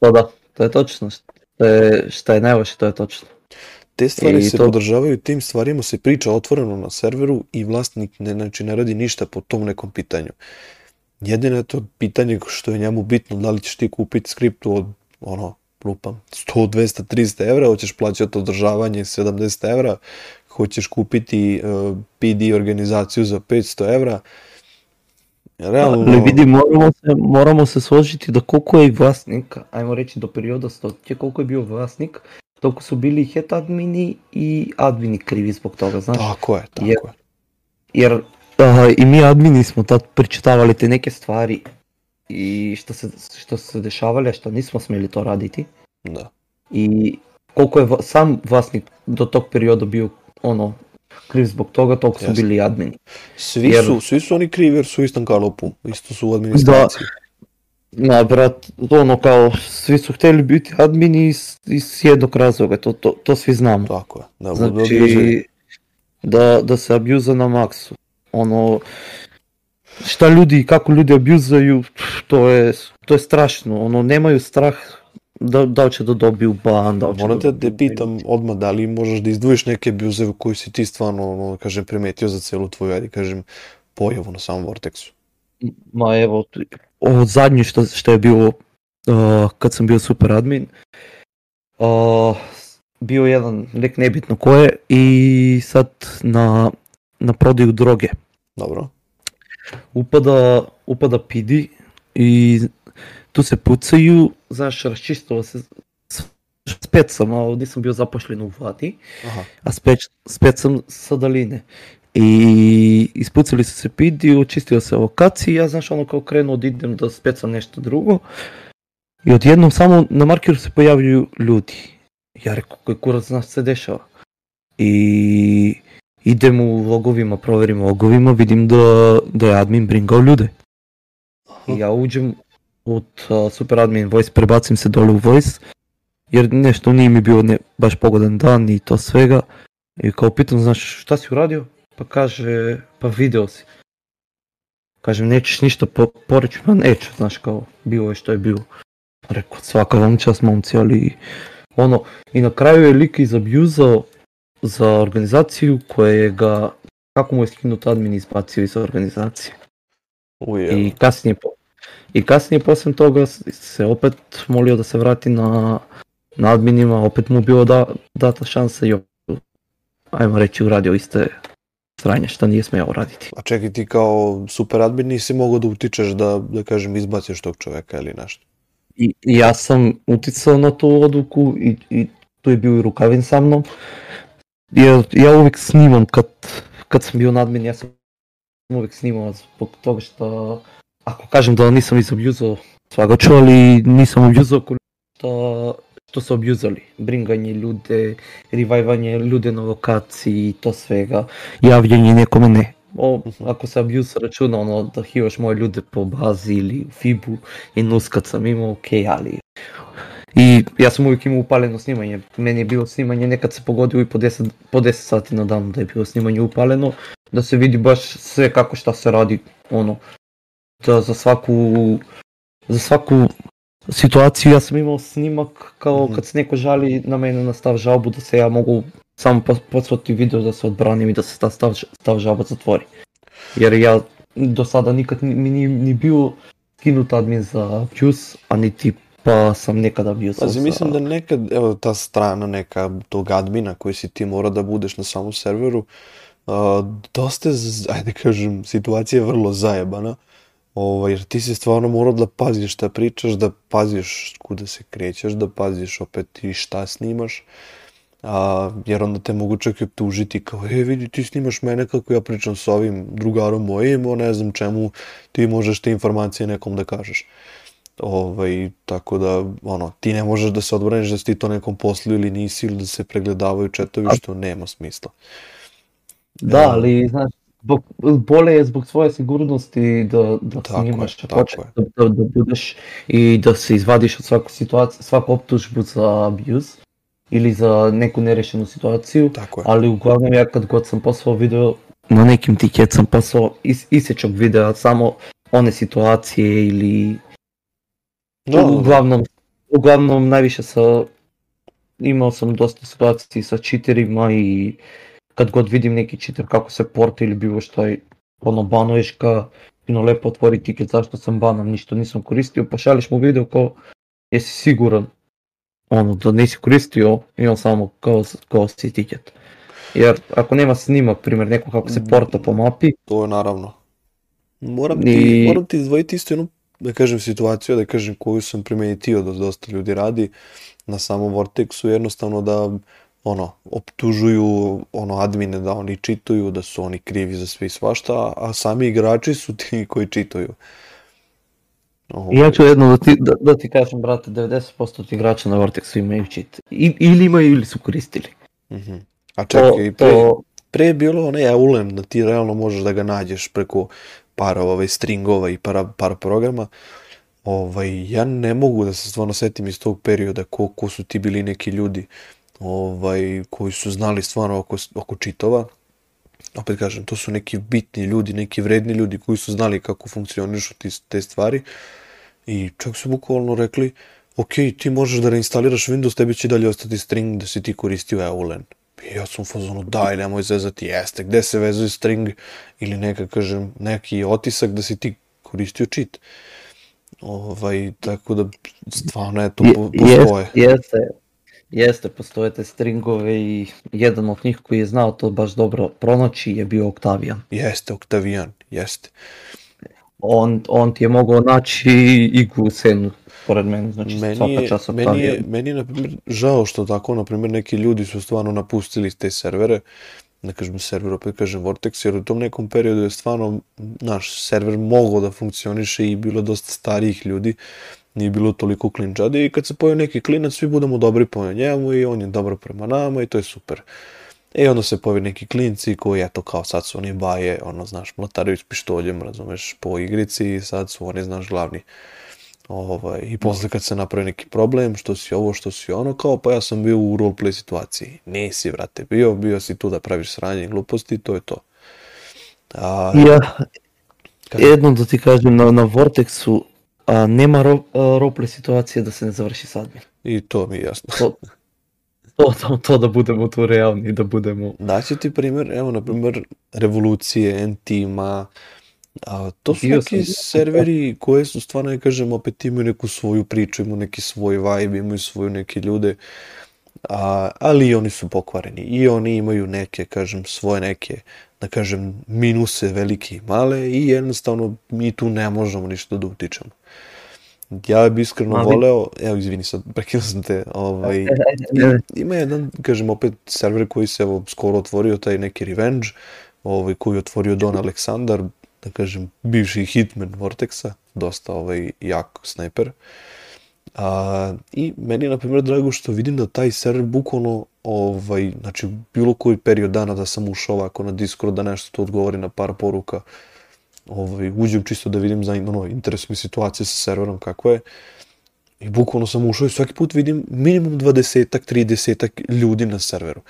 To da, to je točno. Što je, što je najloše, to je točno. Te stvari I se to... podržavaju, tim stvarima se priča otvoreno na serveru i vlasnik ne, znači, ne radi ništa po tom nekom pitanju. Jedino je to pitanje što je njemu bitno, da li ćeš ti kupiti skriptu od ono, lupam, 100, 200, 300 evra, hoćeš plaćati održavanje 70 evra, hoćeš kupiti uh, PD organizaciju za 500 evra, Realno... Ali vidi, moramo se, moramo se složiti da koliko je vlasnik, ajmo reći do perioda stotke, koliko je bio vlasnik, toliko su bili head admini i admini krivi zbog toga, znaš? Tako je, tako jer, je. Jer uh, i mi admini smo tad pričitavali te neke stvari i što se, što se dešavali, a što nismo smjeli to raditi. Da. I koliko je va- sam vlasnik do tog perioda bio ono kriv zbog toga, toliko su bili admini. Svi, Jer- su, svi su oni krivi jer su u istom kalopu, isto su u administraciji. Na, brat, ono kao, svi su htjeli biti admini iz, iz jednog razloga, to, to, to svi znamo. Tako je, da. Znači, da, da se abuza na maksu. Ono, šta ljudi, kako ljudi abuzaju, to je, to je strašno. Ono, nemaju strah da, da li će da dobiju ban, da li će Moram da da te pitam odmah da li možeš da izdvojiš neke abuzeve koji si ti stvarno, ono, da kažem, primetio za celu tvoju, ajde kažem, pojavu na samom Vortexu. Ma evo, ovo zadnje što, što je bilo uh, kad sam bio super admin, uh, bio jedan, nek nebitno ko je, i sad na, na prodaju droge. Dobro. Upada, upada PD i tu se pucaju, znaš, raščistilo se spet sam, a ovdje sam bio zapošljen u vladi, Aha. a spet, spet sam sa daline. I ispucali su se pidi, očistio se lokacija i ja znaš ono kao krenuo da idem da specam nešto drugo. I odjednom samo na markeru se pojavljuju ljudi. Ja rekao koji kurac znaš se dešava. I idem u logovima, proverim logovima, vidim da, da je admin bringao ljude. I ja uđem od uh, super admin voice, prebacim se dole u voice, jer nešto nije mi bio ne, baš pogodan dan i to svega. I kao pitam, znaš, šta si uradio? Pa kaže, pa video si. Kažem, nećeš ništa po, poreći, ma neću, znaš, kao, bilo je što je bilo. Rekao, svaka vam čast momci, ali ono, i na kraju je lik izabjuzao za organizaciju koje ga, kako mu je skinut admin izbacio iz organizacije. Uje, I kasnije, po- i kasnije poslije toga se opet molio da se vrati na, na adminima, opet mu bilo da, data šansa i ajmo reći uradio iste sranje što nije smjeo raditi. a čekaj ti kao super admin nisi mogao da utičeš da, da kažem, izbaciš tog čoveka ili nešto. I, i ja sam uticao na tu odluku i, i tu je bio i Rukavin sa mnom. Jer ja uvijek snimam kad, kad sam bio na admin, ja sam uvijek snimao zbog toga što ako kažem da nisam izabjuzao svagaču, ali nisam koliko što, što su abjuzali. Bringanje ljude, revajvanje ljude na lokaciji i to svega, javljanje nekome ne. O, ako se abuse računa ono da hivaš moje ljude po bazi ili u Fibu i nuskat sam imao, ok, ali... I ja sam uvijek imao upaleno snimanje, meni je bilo snimanje, nekad se pogodio i po 10, po 10 sati na dan da je bilo snimanje upaleno, da se vidi baš sve kako šta se radi, ono, da za svaku, za svaku situaciju ja sam imao snimak kao Mhm. kad se neko žali na mene na stav žalbu da se ja mogu samo pos- poslati video da se odbranim i da se ta stav, stav žalba zatvori. Jer ja do sada nikad ni- mi nije ni bio skinut admin za abuse, a niti pa sam nekada bio Pazi, za... mislim da nekad, evo ta strana neka tog admina koji si ti mora da budeš na samom serveru, a, dosta je, ajde kažem, situacija je vrlo zajebana, ovaj, jer ti si stvarno morao da paziš šta pričaš, da paziš kuda se krećeš, da paziš opet i šta snimaš, a, jer onda te mogu čak i optužiti kao, e, vidi, ti snimaš mene kako ja pričam s ovim drugarom mojim, o ne znam čemu ti možeš te informacije nekom da kažeš. Ovaj, tako da, ono, ti ne možeš da se odbraniš da si ti to nekom poslao ili nisi, ili da se pregledavaju četovi, što nema smisla. Da, ali znaš, zbog, bolje je zbog svoje sigurnosti da, da Tako je, snimaš, tako je. da, da, da budeš i da se izvadiš od svaku situaciju, svaku optužbu za abuse ili za neku nerešenu situaciju, Tako je. ali uglavnom ja kad god sam poslao video, na nekim tiket sam poslao is, isječak videa, samo one situacije ili Uglavnom, uglavnom najviše sa, imao sam dosta situacija sa cheaterima i kad god vidim neki cheater kako se porta ili bilo šta i ono banuješ ga, fino lepo otvori tiket zašto sam banan, ništa nisam koristio, pa šališ mu video kao jesi siguran ono, da nisi koristio i on samo kao, kao si tiket. Jer ako nema snimak, primjer, neko kako se porta po mapi, To je naravno. Moram ti, I- moram ti izdvojiti isto jednu, da kažem, situaciju, da kažem, koju sam primetio da dosta ljudi radi na samom Vortexu, jednostavno da ono, optužuju ono admine da oni čituju, da su oni krivi za sve i svašta, a sami igrači su ti *laughs* koji čituju. Ovo, I ja ću jedno da ti, da, da ti kažem, brate, 90% od igrača na Vortexu imaju cheat. I, ili imaju ili su koristili. mhm. A čekaj, to, pre, to, pre je bilo onaj Eulen, da ti realno možeš da ga nađeš preko par ovaj, stringova i par, par programa. Ovaj, ja ne mogu da se stvarno setim iz tog perioda ko, ko su ti bili neki ljudi ovaj, koji su znali stvarno oko, oko čitova. Opet kažem, to su neki bitni ljudi, neki vredni ljudi koji su znali kako funkcionišu ti, te stvari. I čak su bukvalno rekli, ok, ti možeš da reinstaliraš Windows, tebi će dalje ostati string da si ti koristio Eulen. I ja sam u fazonu, daj, nemoj zezati, jeste, gde se vezuje string ili neka, kažem, neki otisak da si ti koristio cheat. Ovaj, tako da, stvarno, eto, po, postoje. Jeste, jeste, postoje te stringove i jedan od njih koji je znao to baš dobro pronaći je bio Octavian. Jeste, Octavian, jeste. On, on ti je mogao naći igru u senu pored mene, znači Meni svaka čast meni je, meni je, na primjer, žao što tako, na primjer, neki ljudi su stvarno napustili te servere, da kažem server, opet kažem Vortex, jer u tom nekom periodu je stvarno naš server mogao da funkcioniše i bilo dosta starijih ljudi, nije bilo toliko klinčadi i kad se pojavi neki klinac, svi budemo dobri prema njemu i on je dobar prema nama i to je super. I onda se pojavi neki klinci koji, eto, kao sad su oni baje, ono, znaš, mlataraju s pištoljem, razumeš, po igrici i sad su oni, znaš, glavni. Ovaj, I posle kad se napravi neki problem, što si ovo, što si ono, kao pa ja sam bio u roleplay situaciji. Nisi, brate, bio, bio si tu da praviš sranje i gluposti, to je to. A, Ja, kad- jedno da ti kažem, na, na Vortexu a, nema ro, a, roleplay situacije da se ne završi s admin. I to mi je jasno. To, to, to, to da budemo tu realni, da budemo... Daću ti primjer, evo, na primjer, Revolucije, N-Tima, a, to su Bio neki sam- serveri koje su stvarno, ja kažem, opet imaju neku svoju priču, imaju neki svoj vibe, imaju svoju neke ljude, a, ali i oni su pokvareni. I oni imaju neke, kažem, svoje neke, da kažem, minuse velike i male i jednostavno mi tu ne možemo ništa da utičemo. Ja bi iskreno Ali- voleo, evo izvini sad, *laughs* prekinuo sam te, ovaj, *laughs* ima jedan, kažem, opet server koji se evo skoro otvorio, taj neki Revenge, ovaj, koji je otvorio Don Aleksandar, da kažem, bivši hitman Vortexa, dosta ovaj, jak snajper. A, I meni je, na primjer, drago što vidim da taj server bukvalno, ovaj, znači, bilo koji period dana da sam ušao ovako na Discord, da nešto tu odgovori na par poruka, ovaj, uđem čisto da vidim za, ono, interesuje mi situacija sa serverom kako je. I bukvalno sam ušao i svaki put vidim minimum 20-ak, 30 ljudi na serveru.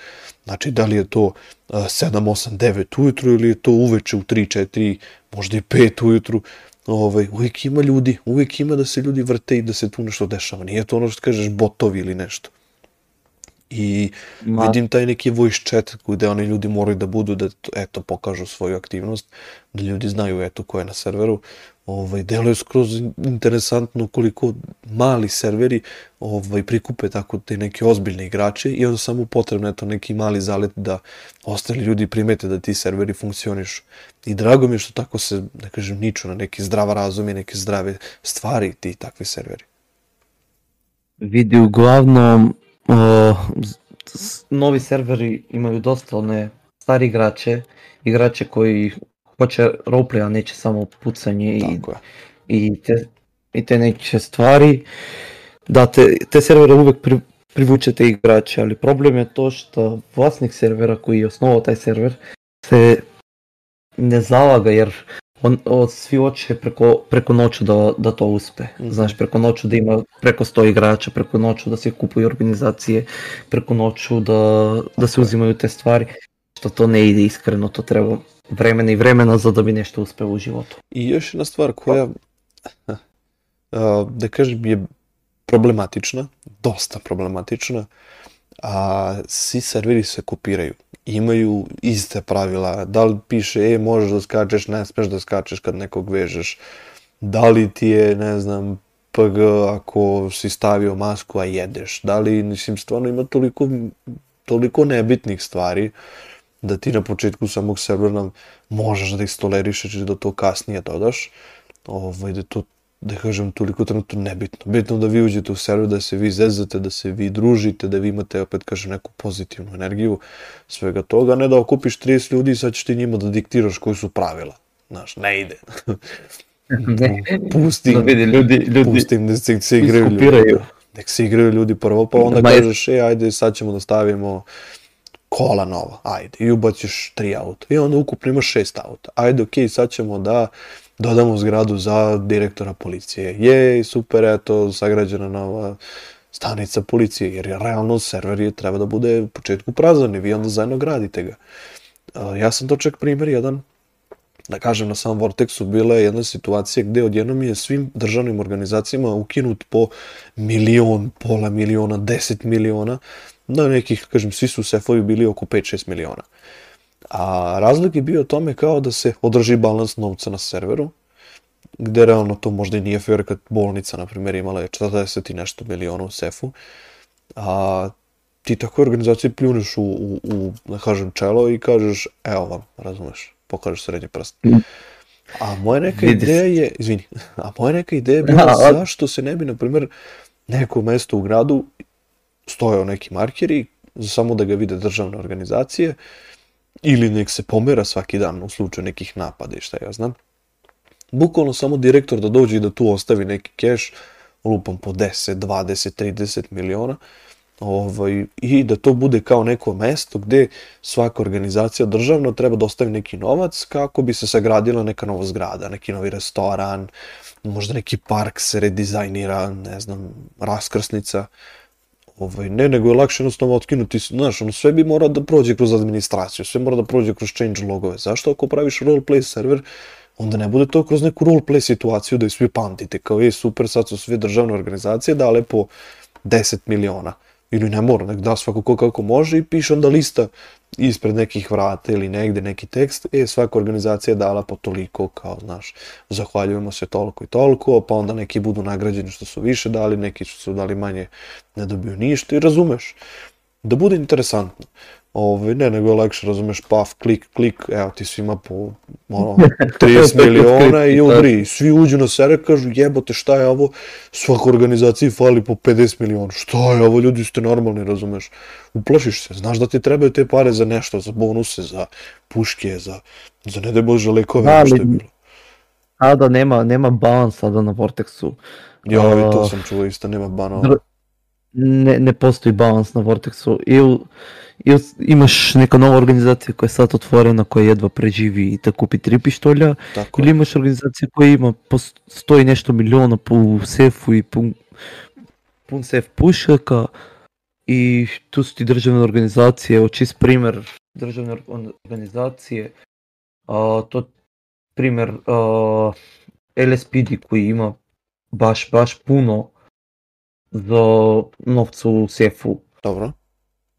Znači, da li je to uh, 7, 8, 9 ujutru ili je to uveče u 3, 4, možda i 5 ujutru. Ovaj, uvijek ima ljudi, uvijek ima da se ljudi vrte i da se tu nešto dešava. Nije to ono što kažeš botovi ili nešto. I Ma- vidim taj neki voice chat gde oni ljudi moraju da budu da to- eto pokažu svoju aktivnost, da ljudi znaju eto ko je na serveru. Ovaj deluje skroz in- interesantno koliko mali serveri ovaj prikupe tako te neke ozbiljne igrače i onda samo potrebno eto neki mali zalet da ostali ljudi primete da ti serveri funkcionišu. I drago mi je što tako se, da kažem, niču na neki zdrav razum i neke zdrave stvari ti takvi serveri. Vidi, uglavnom, o, novi serveri imaju dosta one stari igrače, igrače koji hoće roleplay, a neće samo pucanje i, i, te, i te neke stvari. Da, te, te servere uvek pri, privuče te igrače, ali problem je to što vlasnik servera koji je osnovao taj server se ne zalaga jer on, on svi hoće preko, preko noću da, da to uspe. Mhm. Znaš, preko noću da ima preko 100 igrača, preko noću da se kupuju organizacije, preko noću da, da se uzimaju te stvari. Što to ne ide iskreno, to treba vremena i vremena za da bi nešto uspeo u životu. I još jedna stvar koja, da kažem, je problematična, dosta problematična, a svi serveri se kopiraju. Imaju iste pravila, da li piše, e, možeš da skačeš, ne smeš da skačeš kad nekog vežeš, da li ti je, ne znam, JPG ako si stavio masku, a jedeš? Da li, mislim, stvarno ima toliko, toliko nebitnih stvari da ti na početku samog servera možeš da ih tolerišeš i da to kasnije dodaš. Ovaj, da to da kažem, toliko trenutno nebitno. Bitno da vi uđete u server, da se vi zezate, da se vi družite, da vi imate, opet kažem, neku pozitivnu energiju svega toga, ne da okupiš 30 ljudi i sad ćeš ti njima da diktiraš koji su pravila. Znaš, ne ide. *laughs* ne, pusti, da vidi, ljudi, ljudi pusti im da se, se igraju ljudi. Nek se igraju ljudi prvo, pa onda Ma kažeš, e, ajde, sad ćemo da stavimo kola nova, ajde, i ubaciš tri auta. I onda ukupno imaš šest auta. Ajde, okej, okay, sad ćemo da dodamo zgradu za direktora policije. Jej, super, eto, sagrađena nova stanica policije, jer je realno server je treba da bude u početku prazan i vi onda zajedno gradite ga. Ja sam to čak primjer jedan, da kažem na samom Vortexu, bila je jedna situacija gde odjednom je svim državnim organizacijama ukinut po milion, pola miliona, deset miliona, da nekih, kažem, svi su sefovi bili oko 5-6 miliona. A razlog je bio tome kao da se održi balans novca na serveru, gde realno to možda i nije fair kad bolnica, na primjer, imala je 40 i nešto miliona u sefu, a ti takve organizacije pljuneš u, u, u da kažem, čelo i kažeš, evo vam, razumeš, pokažeš srednji prst. Mm. A moja neka ideja je, izvini, *laughs* a moja neka ideja je bila *laughs* zašto se ne bi, na primjer, neko mesto u gradu stojao neki markeri, samo da ga vide državne organizacije, ili nek se pomera svaki dan u slučaju nekih napada i šta ja znam. Bukvalno samo direktor da dođe i da tu ostavi neki keš, lupam po 10, 20, 30 miliona, ovaj, i da to bude kao neko mesto gde svaka organizacija državna treba da ostavi neki novac kako bi se sagradila neka nova zgrada, neki novi restoran, možda neki park se redizajnira, ne znam, raskrsnica, Ovaj, ne, nego je lakše jednostavno otkinuti, znaš, ono, sve bi mora da prođe kroz administraciju, sve mora da prođe kroz change logove. Zašto ako praviš roleplay server, onda ne bude to kroz neku roleplay situaciju da je svi pamtite, kao je super, sad su sve državne organizacije dale po 10 miliona. Ili ne mora, nek da svako ko kako može i piše onda lista ispred nekih vrata ili negde neki tekst, e, svaka organizacija je dala po toliko, kao, znaš, zahvaljujemo se toliko i toliko, pa onda neki budu nagrađeni što su više dali, neki što su dali manje ne dobiju ništa i razumeš. Da bude interesantno. Ove, ne, nego je lakše, razumeš, paf, klik, klik, evo ti svima po ono, *laughs* 30 *laughs* miliona i udri. Svi uđu na sere, kažu, jebote, šta je ovo? Svaka organizaciji fali po 50 miliona. Šta je ovo, ljudi ste normalni, razumeš? Uplašiš se, znaš da ti trebaju te pare za nešto, za bonuse, za puške, za, za ne da bože lekove, da, što je bilo. Sada nema, nema balans sada na Vortexu. Jo, i to sam čuo isto, nema banova. не, не постои баланс на Vortex и, и, имаш нека нова организация koja je sad otvorena, koja jedva preživi и те купи три пиштоля, Тако. или имаш организация, която има по 100 и нещо милиона по сефу и по, по сеф пушака и ту си държавна организация, очист пример държавна организации, а, то пример а, LSPD, koji има баш, баш puno za novca u sefu. Dobro.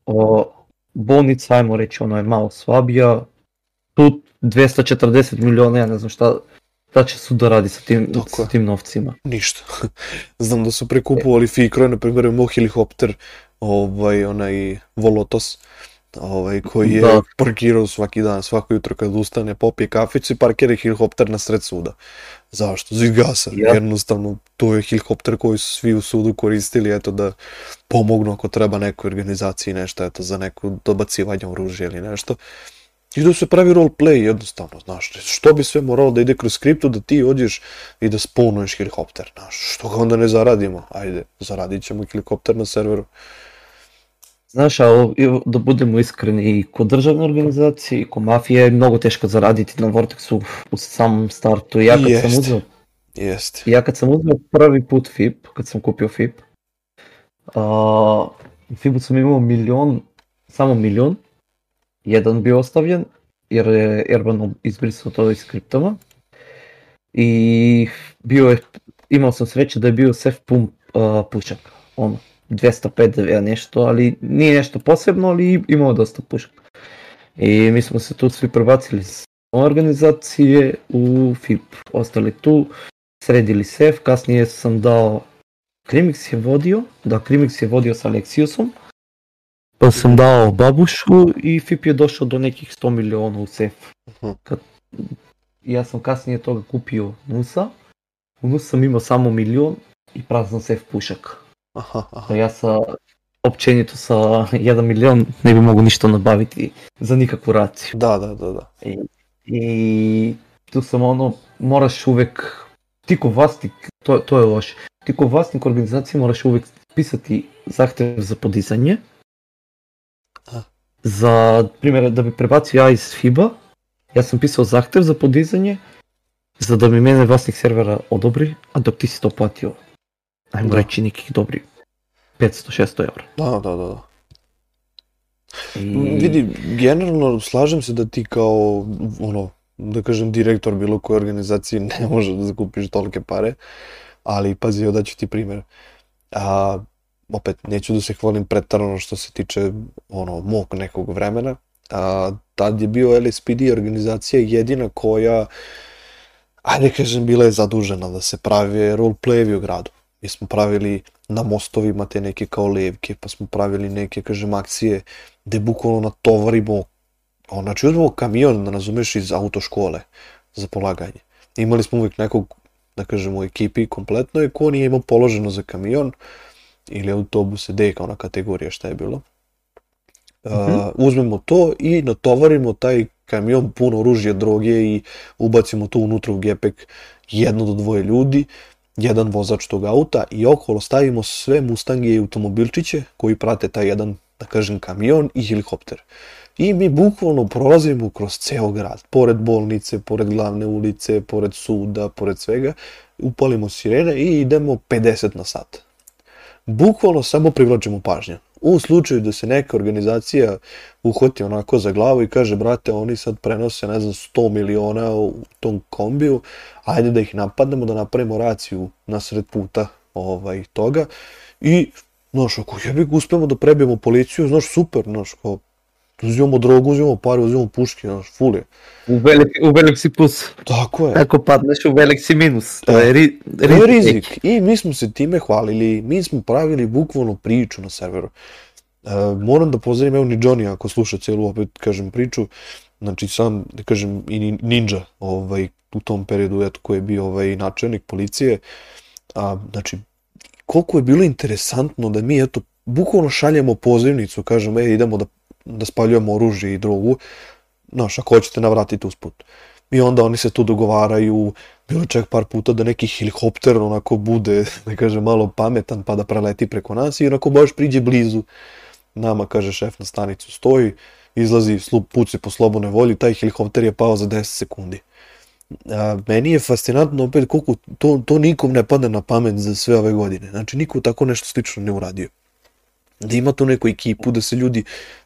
O, bolnica, ajmo reći, ono je malo slabija, tu 240 miliona, ja ne znam šta, šta će su da radi sa tim, Tako. sa tim novcima. Ništa. znam da su prekupovali fikro, na primjer, mo helikopter, ovaj, onaj Volotos, ovaj, koji je da. parkirao svaki dan, svako jutro kad ustane, popije kaficu i parkira helikopter na sred suda. Zašto? Zid gasa. Ja. Jednostavno, to je helikopter koji su svi u sudu koristili, eto, da pomognu ako treba nekoj organizaciji nešto, eto, za neko dobacivanje oružja ili nešto. I da se pravi roleplay jednostavno, znaš, što bi sve moralo da ide kroz skriptu da ti ođeš i da spawnuješ helikopter, znaš, što ga onda ne zaradimo, ajde, zaradit ćemo helikopter na serveru. Знаеш, ало, да будемо искрени, и ко държавни организации, и ко мафия е много тежка за радите на Vortex от сам старт. И я като съм узнал, Jest. Ja kad sam uzmeo prvi put FIP, kad sam kupio FIP, uh, FIP sam imao milion, samo milion, jedan bio ostavljen, jer je Erban izbrisao to iz skriptama. I bio je, imao sam sreće da je bio Sef Pum uh, pučak, ono. 200 PDV nešto, ali nije nešto posebno, ali imao dosta pušaka. I mi smo se tu svi prebacili s organizacije u FIP, ostali tu sredili sef, kasnije sam dao Krimix je vodio, da Krimix je vodio sa Alexiusom, pa sam dao Babušu i FIP je došao do nekih 100 miliona u sef. Mhm. Kad, ja sam kasnije toga kupio Nusa, u Nusa sam imao samo milion i prazan sef pušak. Općenito sa 1 milion ne bi mogu ništa nabaviti za nikakvu raciju. Da, da, da, da. I, I tu sam ono, moraš uvek, ti ko vlasnik, to, to je loše, ti ko vlasnik organizacije moraš uvek pisati zahtev za podizanje. A. Za primjer, da bi prebacio ja iz FIBA, ja sam pisao zahtev za podizanje, za da mi mene vlasnik servera odobri, a dok ti si to platio, ajmo Da. reći nekih dobri 500-600 eura. Da, da, da, da. I... Vidi, generalno slažem se da ti kao, ono, da kažem, direktor bilo koje organizacije ne *laughs* može da zakupiš tolike pare, ali pazi, evo daću ti primjer. A, opet, neću da se hvalim pretarano što se tiče, ono, mog nekog vremena, a, tad je bio LSPD organizacija jedina koja, ajde kažem, bila je zadužena da se prave roleplayevi u gradu. Mi smo pravili na mostovima te neke kao levke, pa smo pravili neke, kažem, akcije gde bukvalno natovarimo, znači uzmemo kamion, da razumeš, iz autoškole za polaganje. Imali smo uvijek nekog, da kažemo, u ekipi kompletno, ko nije imao položeno za kamion, ili autobuse, D kao ona kategorija šta je bilo. Uh, uzmemo to i natovarimo taj kamion puno oružja, droge i ubacimo to unutra u gepek jedno do dvoje ljudi, jedan vozač tog auta i okolo stavimo sve Mustange i automobilčiće koji prate taj jedan, da kažem, kamion i helikopter. I mi bukvalno prolazimo kroz ceo grad, pored bolnice, pored glavne ulice, pored suda, pored svega, upalimo sirene i idemo 50 na sat. Bukvalno samo privlačimo pažnju. U slučaju da se neka organizacija uhvati onako za glavu i kaže, brate, oni sad prenose, ne znam, 100 miliona u tom kombiju, ajde da ih napadnemo, da napravimo raciju na sred puta ovaj, toga. I, znaš, ako jebi ga uspemo da prebijemo policiju, znaš, super, znaš, kao, uzimamo drogu, uzimamo pare, uzimamo puške, znaš, ful je. U velik, u velik si plus. Tako je. Ako padneš u velik si minus. To Da. je ri, To je rizik. I mi smo se time hvalili, mi smo pravili bukvalno priču na serveru. E, moram da pozdravim evo ni Johnny ako sluša celu opet kažem priču. Znači sam da kažem i ni- Ninja ovaj u tom periodu eto koji je bio ovaj načelnik policije. A znači koliko je bilo interesantno da mi eto bukvalno šaljemo pozivnicu, kažemo ej idemo da da spaljujemo oružje i drogu. Znaš, ako hoćete navratite usput. I onda oni se tu dogovaraju, bilo čak par puta da neki helikopter onako bude, *laughs* da kažem, malo pametan pa da preleti preko nas i onako baš priđe blizu. Nama, kaže šef na stanicu, stoji, izlazi, puci po slobodnoj volji, taj helikopter je pao za 10 sekundi. A, meni je fascinantno opet koliko to, to nikom ne pada na pamet za sve ove godine. Znači, niko tako nešto slično ne uradio. Da ima tu neku ekipu, da se ljudi,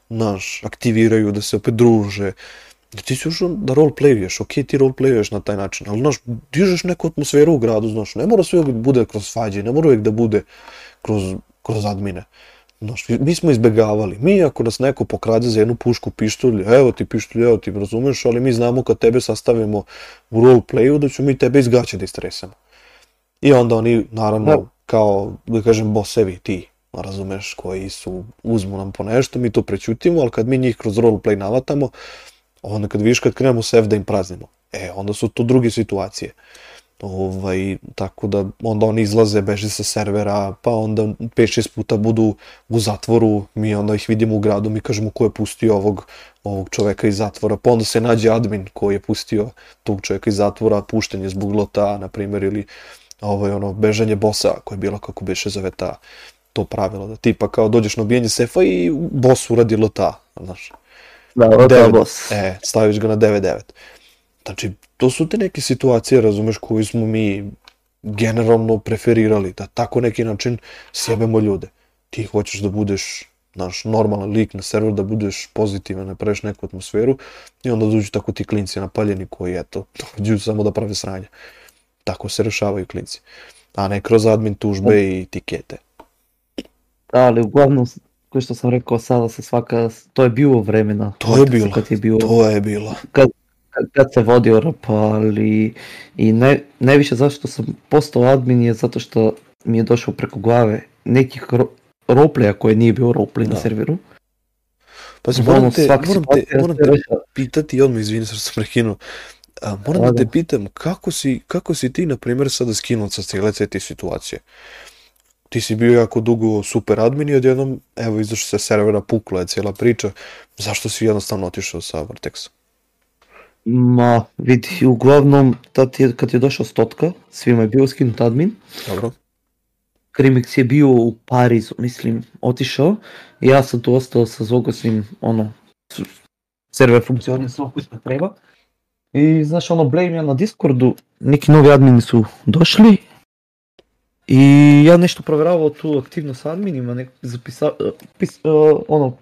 naš, aktiviraju, da se opet druže, da ti si ušao da roleplayuješ, ok, ti roleplayuješ na taj način, ali, znaš, dižeš neku atmosferu u gradu, znaš, ne mora sve uvijek da bude kroz svađe, ne mora uvijek da bude kroz, kroz admine. Znaš, mi smo izbegavali. Mi ako nas neko pokrade za jednu pušku pištolj, evo ti pištolj, evo ti, razumeš, ali mi znamo kad tebe sastavimo u roleplayu da ćemo mi tebe iz da istresemo. I onda oni, naravno, Da. kao, da kažem, bosevi ti, razumeš, koji su, uzmu nam po nešto, mi to prećutimo, ali kad mi njih kroz roleplay navatamo, onda kad vidiš kad krenemo sef da im praznimo, e, onda su to druge situacije. Ovaj, tako da onda oni izlaze, beže sa servera, pa onda 5-6 puta budu u zatvoru, mi onda ih vidimo u gradu, mi kažemo ko je pustio ovog, ovog čoveka iz zatvora, pa onda se nađe admin koji je pustio tog čoveka iz zatvora, pušten je zbog lota, na primjer, ili ovaj, ono, bežanje bosa, koje je bilo kako beše zove ta, to pravilo, da tipa kao dođeš na ubijanje sefa i bos uradi lota, znaš. Da, Devet- boss. E, staviš ga na 9-9. Znači, to su te neke situacije, razumeš, koje smo mi generalno preferirali, da tako neki način sjebemo ljude. Ti hoćeš da budeš naš normalan lik na serveru, da budeš pozitivan, da praviš neku atmosferu i onda dođu tako ti klinci napaljeni koji, eto, *laughs* dođu samo da prave sranje. Tako se rešavaju klinci. A ne kroz admin tužbe i tikete. Ali uglavnom, kao što sam rekao sada se svaka, to je bilo vremena. To je bilo, Kad je bilo, To je bilo. kad kad, se vodio RP, ali i ne, najviše zašto sam postao admin je zato što mi je došao preko glave nekih ro, roleplaya koje nije bio roleplay na serveru. Pazi, Ono, moram te, moram te, moram se te pitati, odmah izvini što sam prekinuo. A, moram Da, te pitam, kako si, kako si ti, na primjer, sada skinuo sa cijele te situacije? Ti si bio jako dugo super admin i odjednom, evo, izašao se servera, pukla je cijela priča. Zašto si jednostavno otišao sa Vortexom? Ma, vidi, uglavnom, tad je, kad je došao Stotka, svima je bio skinut admin, Dobro? Krimix je bio u Parizu, mislim, otišao i ja sam tu ostao sa Zogosim, ono, server funkcionira sve što treba. I znaš, ono, blame ja na Discordu, neki novi admini su došli i ja nešto provjeravao tu aktivnost adminima, nek zapisa, eh, pis, eh, ono,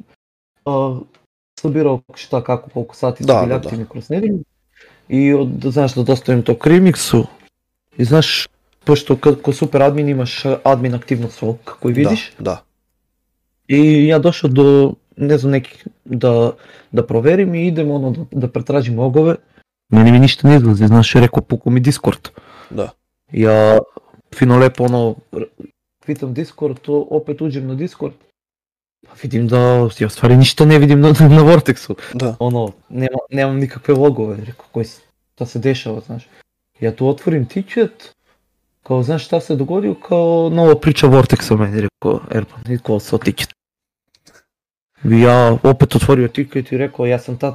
uh, sabirao šta, kako, koliko sati su Da, bili da, da. aktivni kroz nedelju. I od, znaš da dostavim to Krimixu i znaš, pošto kad ko super admin imaš admin aktivnost svog koji vidiš Da, da. i ja došao do ne znam nekih da, da proverim i idem ono da, da pretražim logove. Meni mi ništa ne izlazi, znaš, rekao puku mi Discord. Da. Ja ono to opet uđem na Discord. Pa vidim da ja u stvari ništa ne vidim na, na Vortexu. Da. Ono, nema, nemam nikakve logove, rekao koji, s- šta se dešava, znaš. Ja tu otvorim ticket, kao znaš šta se dogodio, kao nova priča Vortexa meni, rekao Erban, nitko se ticket. I Ja opet otvorio ticket i rekao, ja sam tad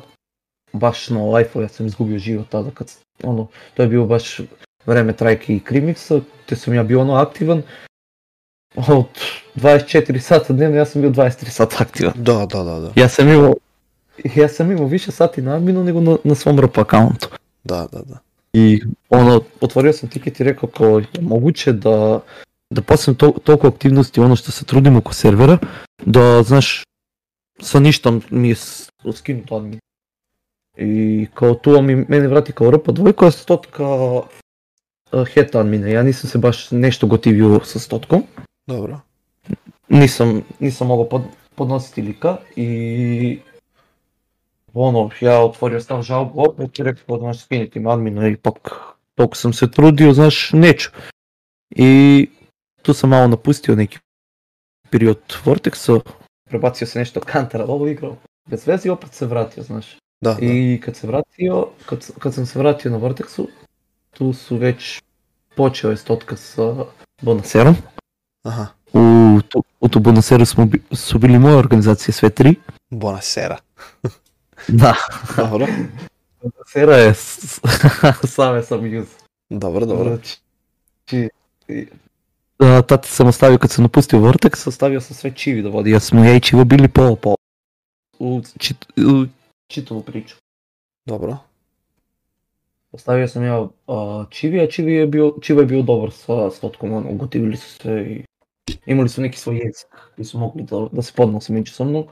baš na life ja sam izgubio život tada kad, s- ono, to je bio baš vreme trajke i Krimixa, te sam ja bio ono aktivan, od 24 sata dnevno ja sam bio 23 sata aktivan. Da, da, da, da. Ja sam imao, ja sam imao više sati na adminu nego na, na svom RP akauntu. Da, da, da. I ono, otvorio sam tiket i rekao kao je moguće da, da posljedno to, toliko aktivnosti ono što se trudim oko servera, da znaš, sa ništa mi je s- skinut admin. I kao tu mi mene vrati kao RP dvojka, a stotka uh, het admine. Ja nisam se baš nešto gotivio sa stotkom. Dobro. nisam, nisam mogao pod, podnositi lika i ono, ja otvorio stav žalbu opet i rekao, znaš, skiniti mi admina, ipak toliko sam se trudio, znaš, neću. I tu sam malo napustio neki period Vortexa, prebacio se nešto kantara ovo igrao, bez veze i opet se vratio, znaš. Da, da. I kad se vratio, kad, kad sam se vratio na Vortexu, tu su već počeo je stotka sa Bonaserom. Aha. U, tu, u tu Bonaseru smo bi, su bili moje organizacije sve tri. Buonasera. Da. Dobro. Bonasera je s- same sam uz. Dobro, dobro. Znači, i- a, tad sam ostavio kad sam napustio Vortex, ostavio sam sve Čivi da vodi, ja smo ja i Čivo bili pola pola. U, čit, u čitavu priču. Dobro. Ostavio sam ja a, Čivi, a Čivi je bio, Čivo je bio dobar sa stotkom, ono, gotivili su se i imali su neki svoj jezik koji su mogli da, da se podnose međusobno.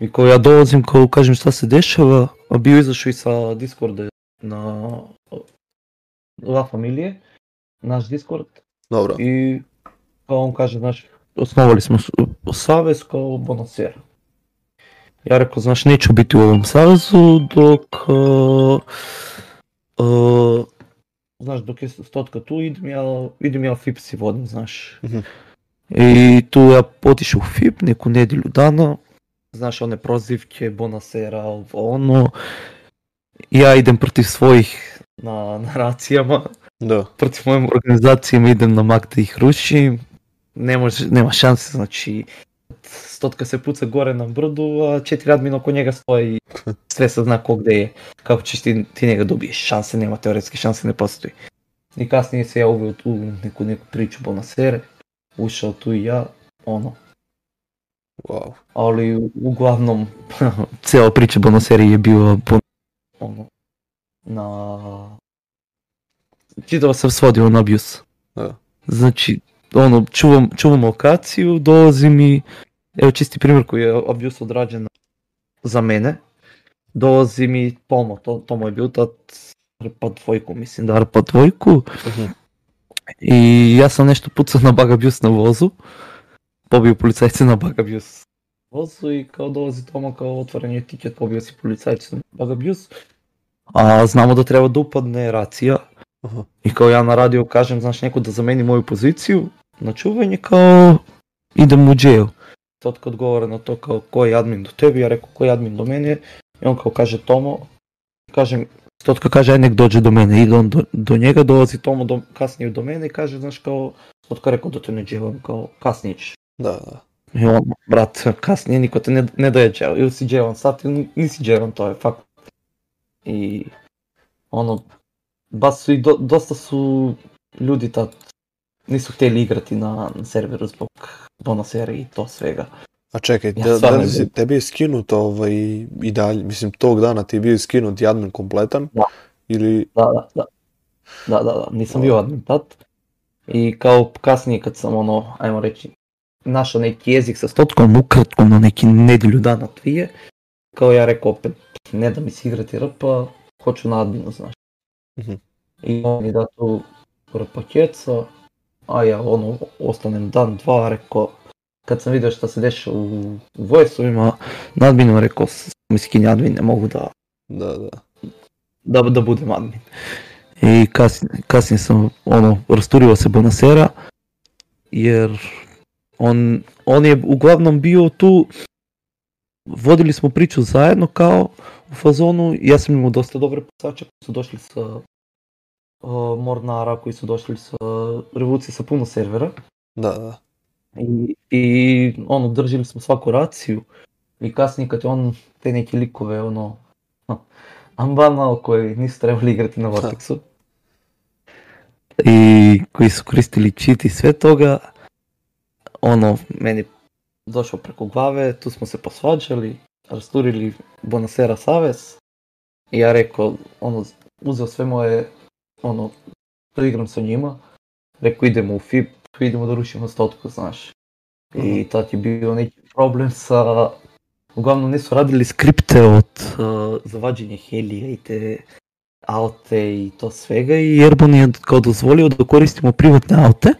I kao ja dolazim, kao kažem šta se dešava, a bio izašao i sa Discorda na La Familije, naš Discord, Dobro. i kao on kaže, znaš, osnovali smo savez kao Bonacera. Ja rekao, znaš, neću biti u ovom savezu dok, uh, uh, znaš, dok je stotka tu, idem ja, idem ja FIP si vodim, znaš. Mhm. I tu ja otišao u FIP neku nedjelju dana, znaš, one prozivke, Bonacera, ovo, ono. Ja idem protiv svojih na, na racijama, Da. protiv mojim organizacijama idem na mak da ih rušim, ne može, nema šanse, znači stotka se puca gore na brdu, a četiri admina oko njega stoji i sve se zna ko gde je, kako ćeš ti, ti njega dobiješ, šanse nema, teoretske šanse ne postoji. I kasnije se ja uveo tu neku, neku priču Bonasere, ušao tu i ja, ono, Wow. ali uglavnom *laughs* cijela priča Bonaseri je bon, ono, na... Čitavo sam svodio na abuse. Da. Znači, ono, čuvam, čuvam lokaciju, dolazi mi, evo čisti primjer koji je abuse odrađen za mene, dolazi mi Tomo, to, Tomo je bio tad RPA dvojku, mislim da. RPA dvojku, Mhm. i ja sam nešto pucao na bug abuse na vozu, pobio policajce na bug abuse vozu i kao dolazi Tomo kao otvoren je tiket, pobio si policajce na bug abuse. a znamo da treba da upadne racija. I kao ja na radio kažem, znaš, neko da zameni moju poziciju na čuvanje, kao idem u jail. Tot kad govore na to kao ko je admin do tebi, ja rekao ko je admin do mene i on kao kaže Tomo, kažem, Stotka kaže aj nek dođe do mene, ide on do, do njega, dolazi Tomo do, kasnije do mene i kaže, znaš, kao, Stotka rekao da te ne dževam, kao, kasnije ćeš. Da, da. I on, brat, kasnije niko te ne, ne daje džel, ili si dževan sad ili nisi dževan, to je fakt. I, ono, baš su i do, dosta su ljudi tad nisu htjeli igrati na, serveru zbog bonusera i to svega. A čekaj, Ja da, da li si, tebi je skinut ovaj, i dalje, mislim, tog dana ti je bio skinut i admin kompletan? Da. Ili, Da, da, da. Da, da, da, nisam bio admin tad. I kao kasnije kad sam ono, ajmo reći, našao neki jezik sa stotkom ukratko na neki nedjelju dana dvije, kao ja rekao opet, ne da mi se igrati RP, hoću na adminu, znaš. Mhm. I on mi da tu RP keca, a ja ono, ostanem dan, dva, rekao, kad sam vidio šta se deša u, u na adminu rekao, mi skinja admin, ne mogu da, da, da. da, da budem admin. I kasnije, kasnije sam ono, rasturio se Bonasera, jer on, on je uglavnom bio tu, vodili smo priču zajedno kao u fazonu, ja sam imao dosta dobre pucače koji su došli sa uh, Mornara, koji su došli sa Revolucije sa puno servera. Da, da. I, i ono, držili smo svaku raciju i kasnije kad je on te neke likove, ono, ambanao koji nisu trebali igrati na Vortexu i koji su koristili cheat i sve toga, ono, meni došao preko glave, tu smo se posvađali, rasturili Bonasera Savez i ja rekao, ono, uzeo sve moje, ono, igram sa njima, rekao idemo u FIP, idemo da rušimo stotku, znaš. I tad je bio neki problem sa, uglavnom nisu radili skripte od uh, za vađenje helija i te aute i to svega i Airborne je kao dozvolio da koristimo privatne aute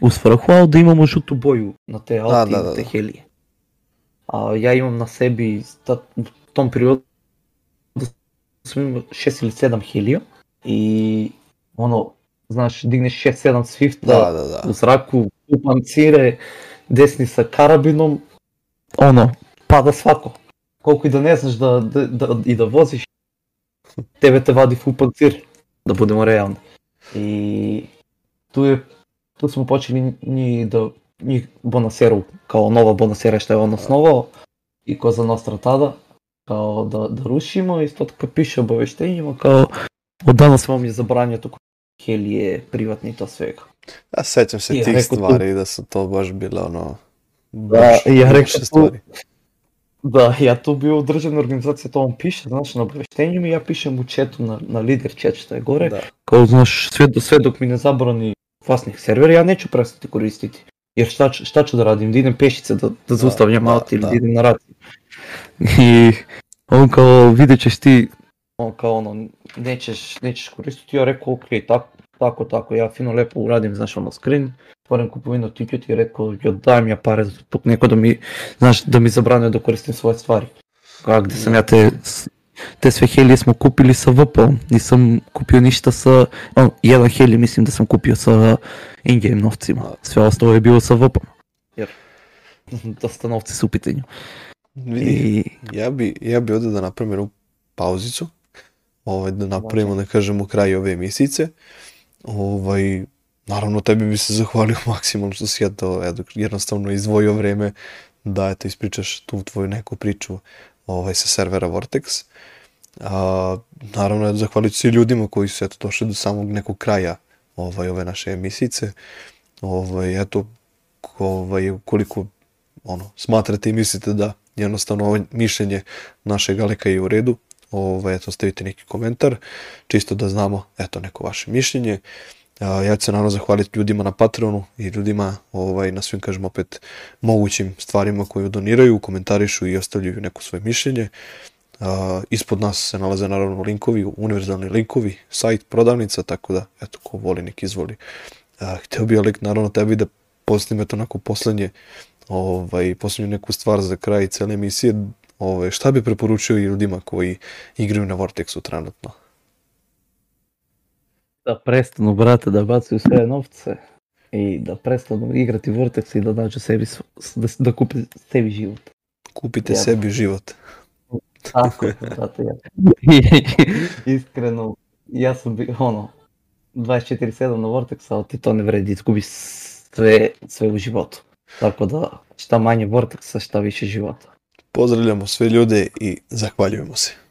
u svrhu, ali da imamo žutu boju na te aute da, i da, na te da. helije. A ja imam na sebi, ta, u tom periodu sam imao 6 ili 7 helija и ono, знаеш, дигнеш 6-7 свифта, да. da, da. u zraku, u pancire, desni sa karabinom, ono. Колко и да не знаеш да, да, да, и да возиш, тебе те вади в панцир, да бъдем реални. И ту, е, ту сме почели ни да ни Бонасеру, као нова Бонасера ще е на основа и коза на стратада, као да, да рушимо и сто така пише обавещенима, као od danas vam je zabranjeno to helije, privatni to svega. Ja sećam se Ja tih rekao tu- stvari da su to baš bile ono... Da, baš ja rekao loše tu- stvari. Da, ja tu bio u državnoj organizaciji, to on piše, znaš, na obaveštenjima i ja pišem u chatu, na, na lider chat što je gore, Da. kao znaš, sve, sve dok mi ne zabrani vlasnik servera, ja neću prestati koristiti. Jer šta, šta ću da radim, da idem pešice da, da zaustavljam da, auto ili da. da idem na raciju. I on kao, vidjet ćeš ti, on kao ono, nećeš, nećeš koristiti, ja rekao, ok, tako, tako, tako, ja fino lepo uradim, znaš, ono, screen, otvorim kupovinu ticket i rekao, jo daj mi ja pare zbog neko da mi, znaš, da mi zabrane da koristim svoje stvari. Kao gdje sam ja te, te sve helije smo kupili sa VP-om, nisam kupio ništa sa, on, jedan helij mislim da sam kupio sa in-game novcima, sve ostalo je bilo sa VP-om. Jer *laughs* dosta novci su u pitanju. Vidi, I ja bi, ja bi ovdje da napravim jednu pauzicu, ovaj, da napravimo, da kažemo, kraj ove misice. Ovaj, naravno, tebi bi se zahvalio *laughs* maksimalno što si ja to jednostavno izdvojio vreme da eto, ispričaš tu tvoju neku priču ovaj, sa servera Vortex. A, naravno, eto, zahvaljujući svi ljudima koji su eto, došli do samog nekog kraja ovaj, ove naše emisice. Ovaj, eto, ovaj, koliko ono, smatrate i mislite da jednostavno ovo mišljenje našeg Aleka je u redu, ovaj, eto, stavite neki komentar, čisto da znamo, eto, neko vaše mišljenje. Ja ću se naravno zahvaliti ljudima na Patreonu i ljudima ovaj, na svim, kažem opet, mogućim stvarima koje doniraju, komentarišu i ostavljaju neko svoje mišljenje. Ispod nas se nalaze naravno linkovi, univerzalni linkovi, sajt, prodavnica, tako da, eto, ko voli, nek izvoli. Hteo bi, Alek, naravno tebi da postavim eto onako poslednje ovaj, posljednju neku stvar za kraj cele emisije, ovaj, šta bi preporučio i ljudima koji igraju na Vortexu trenutno? da prestanu, brate, da bacaju sve novce i da prestanu igrati Vortex i da nađu sebi, da, da kupe sebi život. Kupite ja. sebi život. Tako, brate, ja. Iskreno, ja sam bio, ono, 24-7 na Vortex, ali ti to ne vredi, izgubi sve, sve u životu. Tako da, šta manje Vortexa, šta više života. Pozdravljamo sve ljude i zahvaljujemo se.